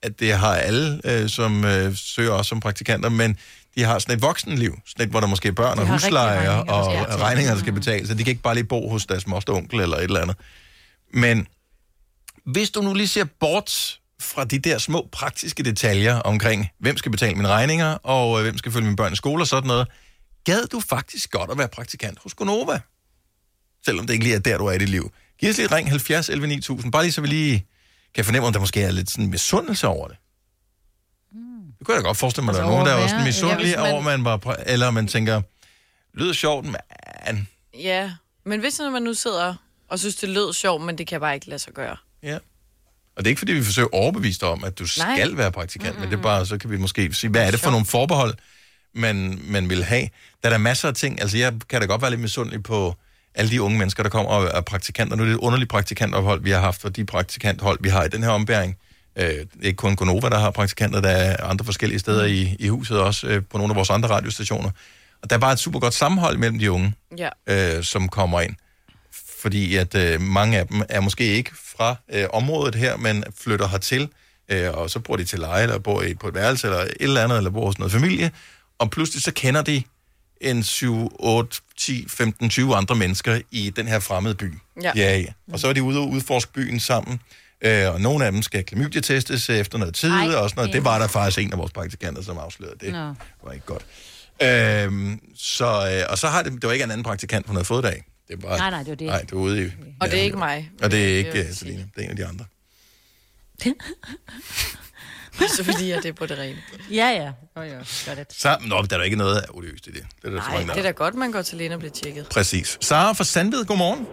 at det har alle, øh, som øh, søger også som praktikanter, men de har sådan et voksenliv, sådan et, hvor der måske er børn og huslejer regninger, og regninger, der skal betales, så de kan ikke bare lige bo hos deres moster onkel eller et eller andet. Men hvis du nu lige ser bort fra de der små praktiske detaljer omkring, hvem skal betale mine regninger, og øh, hvem skal følge mine børn i skole og sådan noget, gad du faktisk godt at være praktikant hos Gonova? Selvom det ikke lige er der, du er i dit liv. Giv os lige ring 70 11 9000, bare lige så vi lige kan fornemme, om der måske er lidt sådan misundelse over det. Det kunne jeg da godt forestille mig, at der er Altså nogen, der er også misundelige Ja, man- over, man bare, prø- eller man tænker, lyder sjovt, men Ja, men hvis man nu sidder og synes, det lød sjovt, men det kan bare ikke lade sig gøre. Ja. Og det er ikke, fordi vi forsøger at overbevise dig om, at du Nej. skal være praktikant, mm-hmm. men det er bare, så kan vi måske sige, hvad er det for nogle forbehold, man, man vil have. Der er der masser af ting, altså jeg kan da godt være lidt misundelig på alle de unge mennesker, der kommer og er praktikanter. Nu er det et underligt praktikantophold, vi har haft, for de praktikanthold, vi har i den her ombæring. Øh, ikke kun Gonova, der har praktikanter, der er andre forskellige steder i, i huset også, øh, på nogle af vores andre radiostationer. Og der er bare et super godt sammenhold mellem de unge Ja. øh, som kommer ind. Fordi at øh, mange af dem er måske ikke fra øh, området her, men flytter hertil, øh, og så bor de til leje, eller bor i, på et værelse, eller et eller andet, eller bor hos noget familie, og pludselig så kender de en 7, 8, 10, 15, 20 andre mennesker i den her fremmede by. Ja. ja, ja. Og så er de ude og udforske byen sammen. Øh, og nogle af dem skal klamydia-testes efter noget tid, Ej, og sådan noget. ja. Det var der faktisk en af vores praktikanter, som afslørede. Det Nå. var ikke godt. Øhm, så, øh, og så har det, det var ikke en anden praktikant, hun havde fået det af. Det var, Nej, nej, det var det. Nej, det var ude i... Og det er ikke mig. Og det er ikke uh, jeg Selina, det er en af de andre. Så fordi at det er på det rene. Ja, ja. Oh, ja. Got it. Så, nå, der er da ikke noget odiøst i det. det er der Nej, der det er da godt, man går til lægen og bliver tjekket. Præcis. Sara fra Sandved, godmorgen.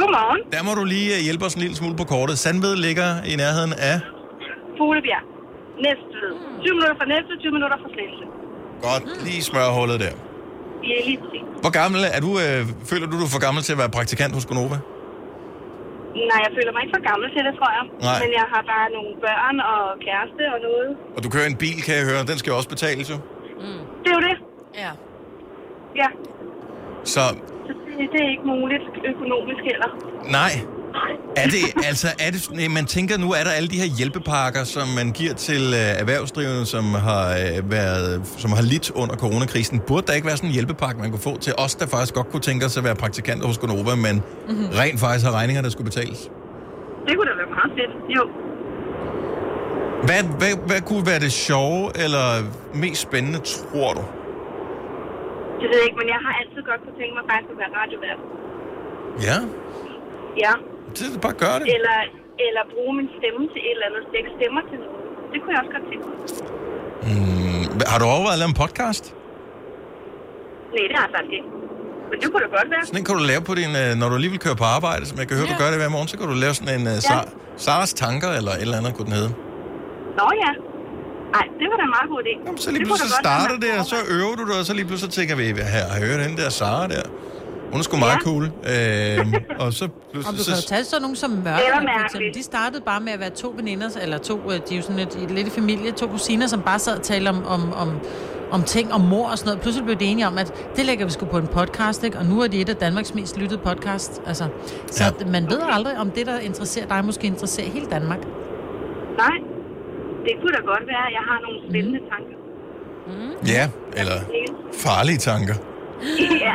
Godmorgen. Der må du lige øh, hjælpe os en lille smule på kortet. Sandved ligger i nærheden af... Fuglebjerg. Næstved. 20 minutter fra Næstved, 20 minutter fra Slagelse. Godt, lige smørhullet der. Er lige præcis. Hvor gammel er du? Øh, føler du, du er for gammel til at være praktikant hos Gonova? Nej, jeg føler mig ikke for gammel til det, tror jeg. Nej. Men jeg har bare nogle børn og kæreste og noget. Og du kører en bil, kan jeg høre. Den skal jo også betales, jo. Det er jo det. Ja. Ja, så det, er ikke muligt økonomisk heller. nej. Er det, altså, er det, man tænker nu, er der alle de her hjælpepakker, som man giver til øh, erhvervsdrivende, som har, øh, været, som har lidt under coronakrisen. Burde der ikke være sådan en hjælpepakke, man kunne få til os, der faktisk godt kunne tænke os at være praktikanter hos Gonova, men Mhm. mm-hmm. rent faktisk har regninger, der skulle betales? Det kunne da være meget fedt. Jo. Hvad, hvad, hvad kunne være det sjove eller mest spændende, tror du? Det ved jeg ikke, men jeg har altid godt kunne tænke mig faktisk at være radiovært. Ja, Ja. det er bare gør det. Eller, eller bruge min stemme til et eller andet. Stikke stemmer til noget. Det kunne jeg også godt tænke mig. Mm, har du overvejet at lave en podcast? Nej, det har jeg faktisk ikke. Men det kunne da godt være. Sådan en kan du lave på din, øh, når du alligevel kører på arbejde, som jeg kan høre, ja. du gør det hver morgen, så kan du lave sådan en uh, Ja. Sa- Saras tanker, eller et eller andet, kunne den hedde. Nå ja. Nej, det var da en meget god idé. Jamen, så lige pludselig starter det, og så øver du det, og så lige pludselig tænker vi, her, har hørt den der Sara der? Hun er sgu meget cool. Øh, og så Og pludselig... du kan jo Så, tage sådan nogen som Det Mørke. De startede bare med at være to veninder, eller to, øh, de er jo sådan et, et lidt i familie, to kusiner, som bare sad og talte om, om, om, om ting, om mor og sådan noget. Pludselig blev de enige om, at det lægger vi sgu på en podcast, ikke? Og nu er det et af Danmarks mest lyttede podcast. Altså, så Ja. ja. man ved aldrig, om det, der interesserer dig, måske interesserer hele Danmark. Nej, det kunne da godt være. Jeg har nogle spændende tanker. ja, eller farlige tanker. Ja.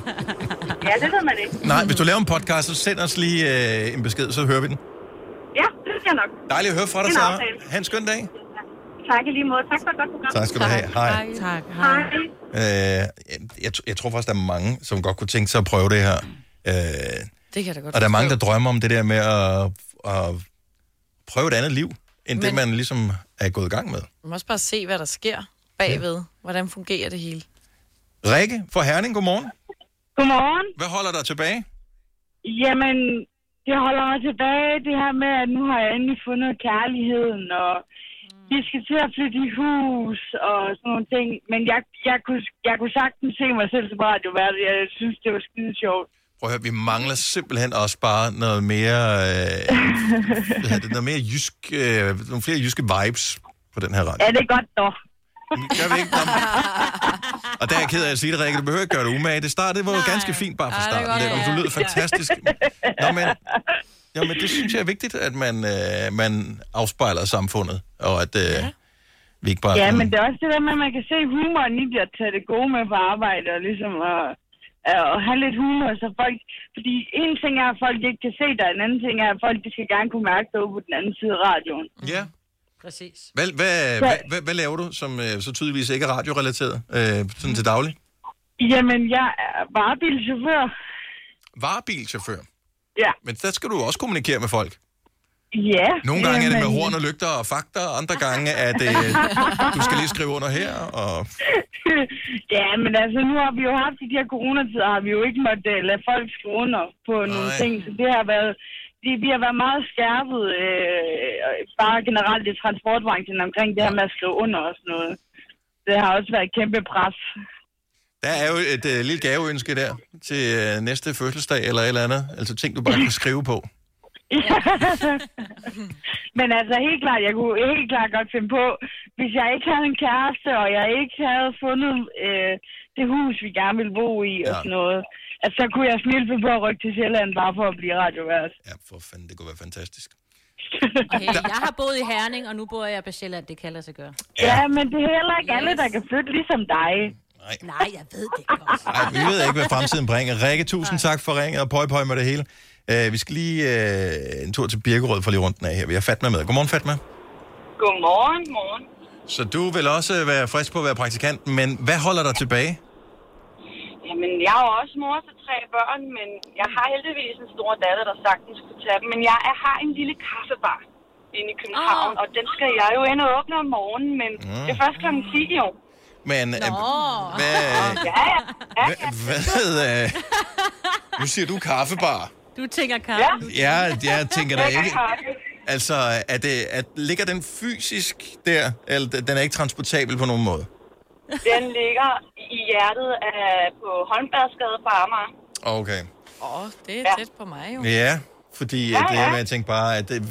ja, det ved man ikke. Nej, hvis du laver en podcast, så send os lige øh, en besked, så hører vi den. Ja, det skal jeg nok. Dejligt at høre fra dig, Det en Sara. aftale. Ha' en skøn dag. Tak i lige måde. Tak for et godt program. Tak skal du have. Hej. Tak. Hej. Øh, jeg, jeg tror faktisk, der er mange, som godt kunne tænke sig at prøve det her. Øh, Det kan da godt og der er mange, der drømmer om det der med at, at prøve et andet liv, end Men... det, man ligesom er gået i gang med. Man må også bare se, hvad der sker bagved. Hvordan fungerer det hele? Rikke fra Herning, godmorgen. Godmorgen. Hvad holder dig tilbage? Jamen, det holder mig tilbage, det her med, at nu har jeg endelig fundet kærligheden, og vi skal til at flytte i hus og sådan nogle ting. Men jeg, jeg, kunne, jeg kunne sagtens se mig selv som radiovært. Jeg synes, det var skide sjovt. Prøv at høre, vi mangler simpelthen også bare noget mere, øh, noget mere jysk, øh, nogle flere jyske vibes på den her radio. Er det godt dog? Gør vi ikke? Nå, Og der er jeg ked af at sige det, Rikke. Du behøver ikke gøre det umage. Det startede var jo ganske fint bare fra er starten. godt, Det, ja. du lyder fantastisk. Nå, men, jo, men det synes jeg er vigtigt, at man, øh, man afspejler samfundet, og at øh, vi ikke bare... Ja, men det er også det der med, at man kan se humoren i det, at tage det gode med på arbejde, og ligesom at, at have lidt humor, så folk... Fordi en ting er, at folk ikke kan se dig, en anden ting er, at folk de skal gerne kunne mærke dig på den anden side af radioen. Ja. Præcis. Hvad, hvad, hvad, hvad, hvad laver du, som øh, så tydeligvis ikke er radiorelateret, øh, sådan til daglig? Jamen, jeg er varebilchauffør. Varebilchauffør. Ja. Men der skal du også kommunikere med folk. Ja. Nogle gange er det med jamen- horn og lygter og fakta, og andre gange er det, du skal lige skrive under her, og ja, men altså, nu har vi jo haft i de her coronatider, har vi jo ikke måttet uh, lade folk skrive under på nogle Nej. ting, så det har været, det, vi har været meget skærpet, øh, bare generelt i transportbranchen omkring det her med at skrive under og sådan noget. Det har også været et kæmpe pres. der er jo et øh, lille gaveønske der til øh, næste fødselsdag eller et eller andet. Altså ting, du bare kan skrive på. Men altså helt klart, jeg kunne helt klart godt finde på, hvis jeg ikke havde en kæreste, og jeg ikke havde fundet øh, det hus, vi gerne ville bo i og Ja. sådan noget, at så kunne jeg finde på at rykke til Sjælland bare for at blive radiovært. Ja, for fanden, det kunne være fantastisk. Okay, jeg har boet i Herning, og nu bor jeg på Sjælland. Det kan lade sig gøre. Ja, men det er heller ikke alle, der kan flytte ligesom dig. Nej, jeg ved det godt. Ej, vi ved ikke, hvad fremtiden bringer. Rikke, tusind tak for ringet, og pøj pøj med det hele. Uh, vi skal lige uh, en tur til Birkerød for lige rundt den af her. Vi har Fatma med. Godmorgen, Fatma. Godmorgen, morgen. Så du vil også være frisk på at være praktikant, men hvad holder dig tilbage? Jamen, jeg er jo også mor til tre børn, men jeg har heldigvis en stor datter, der sagtens skulle tage dem. Men jeg er, har en lille kaffebar inde i København, oh. og den skal jeg jo ind og åbne om morgenen, men Mm. det er først kl. 10 jo. Men uh, hvad, Ja, ja. ja, hvad, hvad uh, nu siger du kaffebar. Du tænker kaffe. Ja, jeg tænker da Jeg ikke. Altså, er det, at, ligger den fysisk der, eller den er ikke transportabel på nogen måde? Den ligger i hjertet af, på Holmbergsgade på Amager. Okay. Åh, oh, det er Ja. tæt på mig jo. Ja, fordi Ja, ja, det, ja. ja. jeg tænkte bare, at det,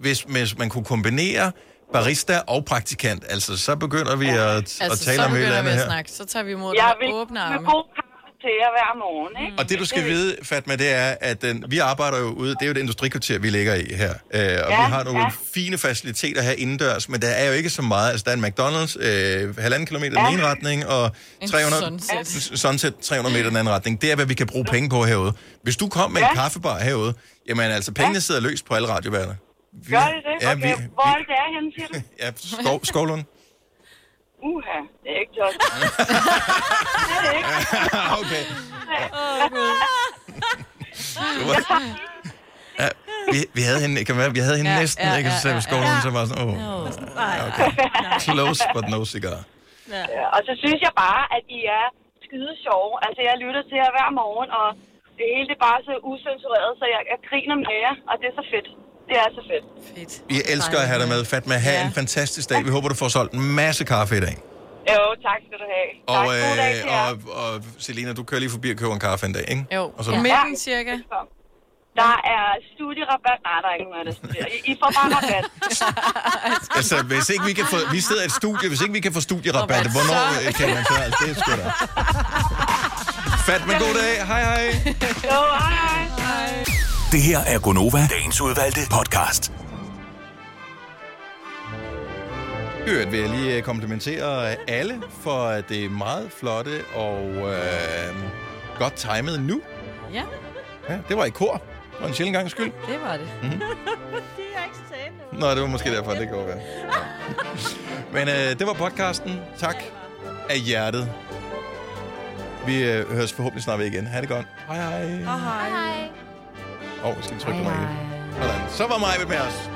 hvis, hvis man kunne kombinere barista og praktikant, altså så begynder vi at, Altså, at tale så om et eller begynder vi andet at her. snakke. Så tager vi imod Jeg vil med åbne med arme. god kaffe til jer hver morgen, ikke? Og det du skal vide, Fatma, det er, at den, vi arbejder jo ude, det er jo et industrikvarter, vi ligger i her. Øh, og ja, vi har nogle ja. ja. fine faciliteter her indendørs, men der er jo ikke så meget. Altså, der er en McDonald's, øh, halvanden kilometer den ene retning, og En 300, sunset. sunset 300 meter den anden retning. Det er, hvad vi kan bruge penge på herude. Hvis du kom med en Ja. kaffebar herude, jamen altså, pengene sidder løst på alle radioværter. Vi, Gør det det? Ja, Okay. vi, Hvor er det der henne, siger du? ja, skov, Skovlund. Uha, det er ikke tosset. det er det ikke. okay. Tager Ja, vi, vi havde hende, kan være- vi havde hende Ja, næsten, ja, ikke? Så sagde vi ja, Skovlund, ja. så var sådan, åh, okay. close but no cigar. Ja. Og så synes jeg bare, at I er skide sjove. Altså, jeg lytter til jer hver morgen, og det hele det er bare så usensureret, så jeg, jeg griner med jer, og det er så fedt. Det er så fedt. Fedt. Vi elsker at have dig med, Fatma. Ha' Ja. en fantastisk dag. Vi håber, du får solgt en masse kaffe i dag. Jo, tak skal du have. Og, tak, god dag til jer. øh, og, og Selina, du kører lige forbi og køber en kaffe en dag, ikke? Jo, Og så, på midten cirka. Der er studierabat. Nej, der er ikke noget, der. I, I får bare rabat. altså, hvis ikke vi kan få... Vi sidder i et studie, hvis ikke vi kan få studierabat, Rabat, hvornår så- øh, kan man så? Altså, det er sgu da. Fatma, god dag. Hej, hej. Jo, hej, hej. Det her er Gonova, dagens udvalgte podcast. Øvrigt vil jeg lige øh, komplimentere alle for at det er meget flotte og øh, godt timet nu. Ja, Ja, det var i kor. For en sjældent gang skyld. det var det. Mhm. det er ikke sandt. Nå, det var måske derfor, det går være. Men øh, det var podcasten. Tak af hjertet. Vi øh, høres forhåbentlig snart ved igen. Ha' det godt. Hej hej. Hej. Hej. Åh, oh, skal vi trykke på mig. Sådan. Så var mig med os.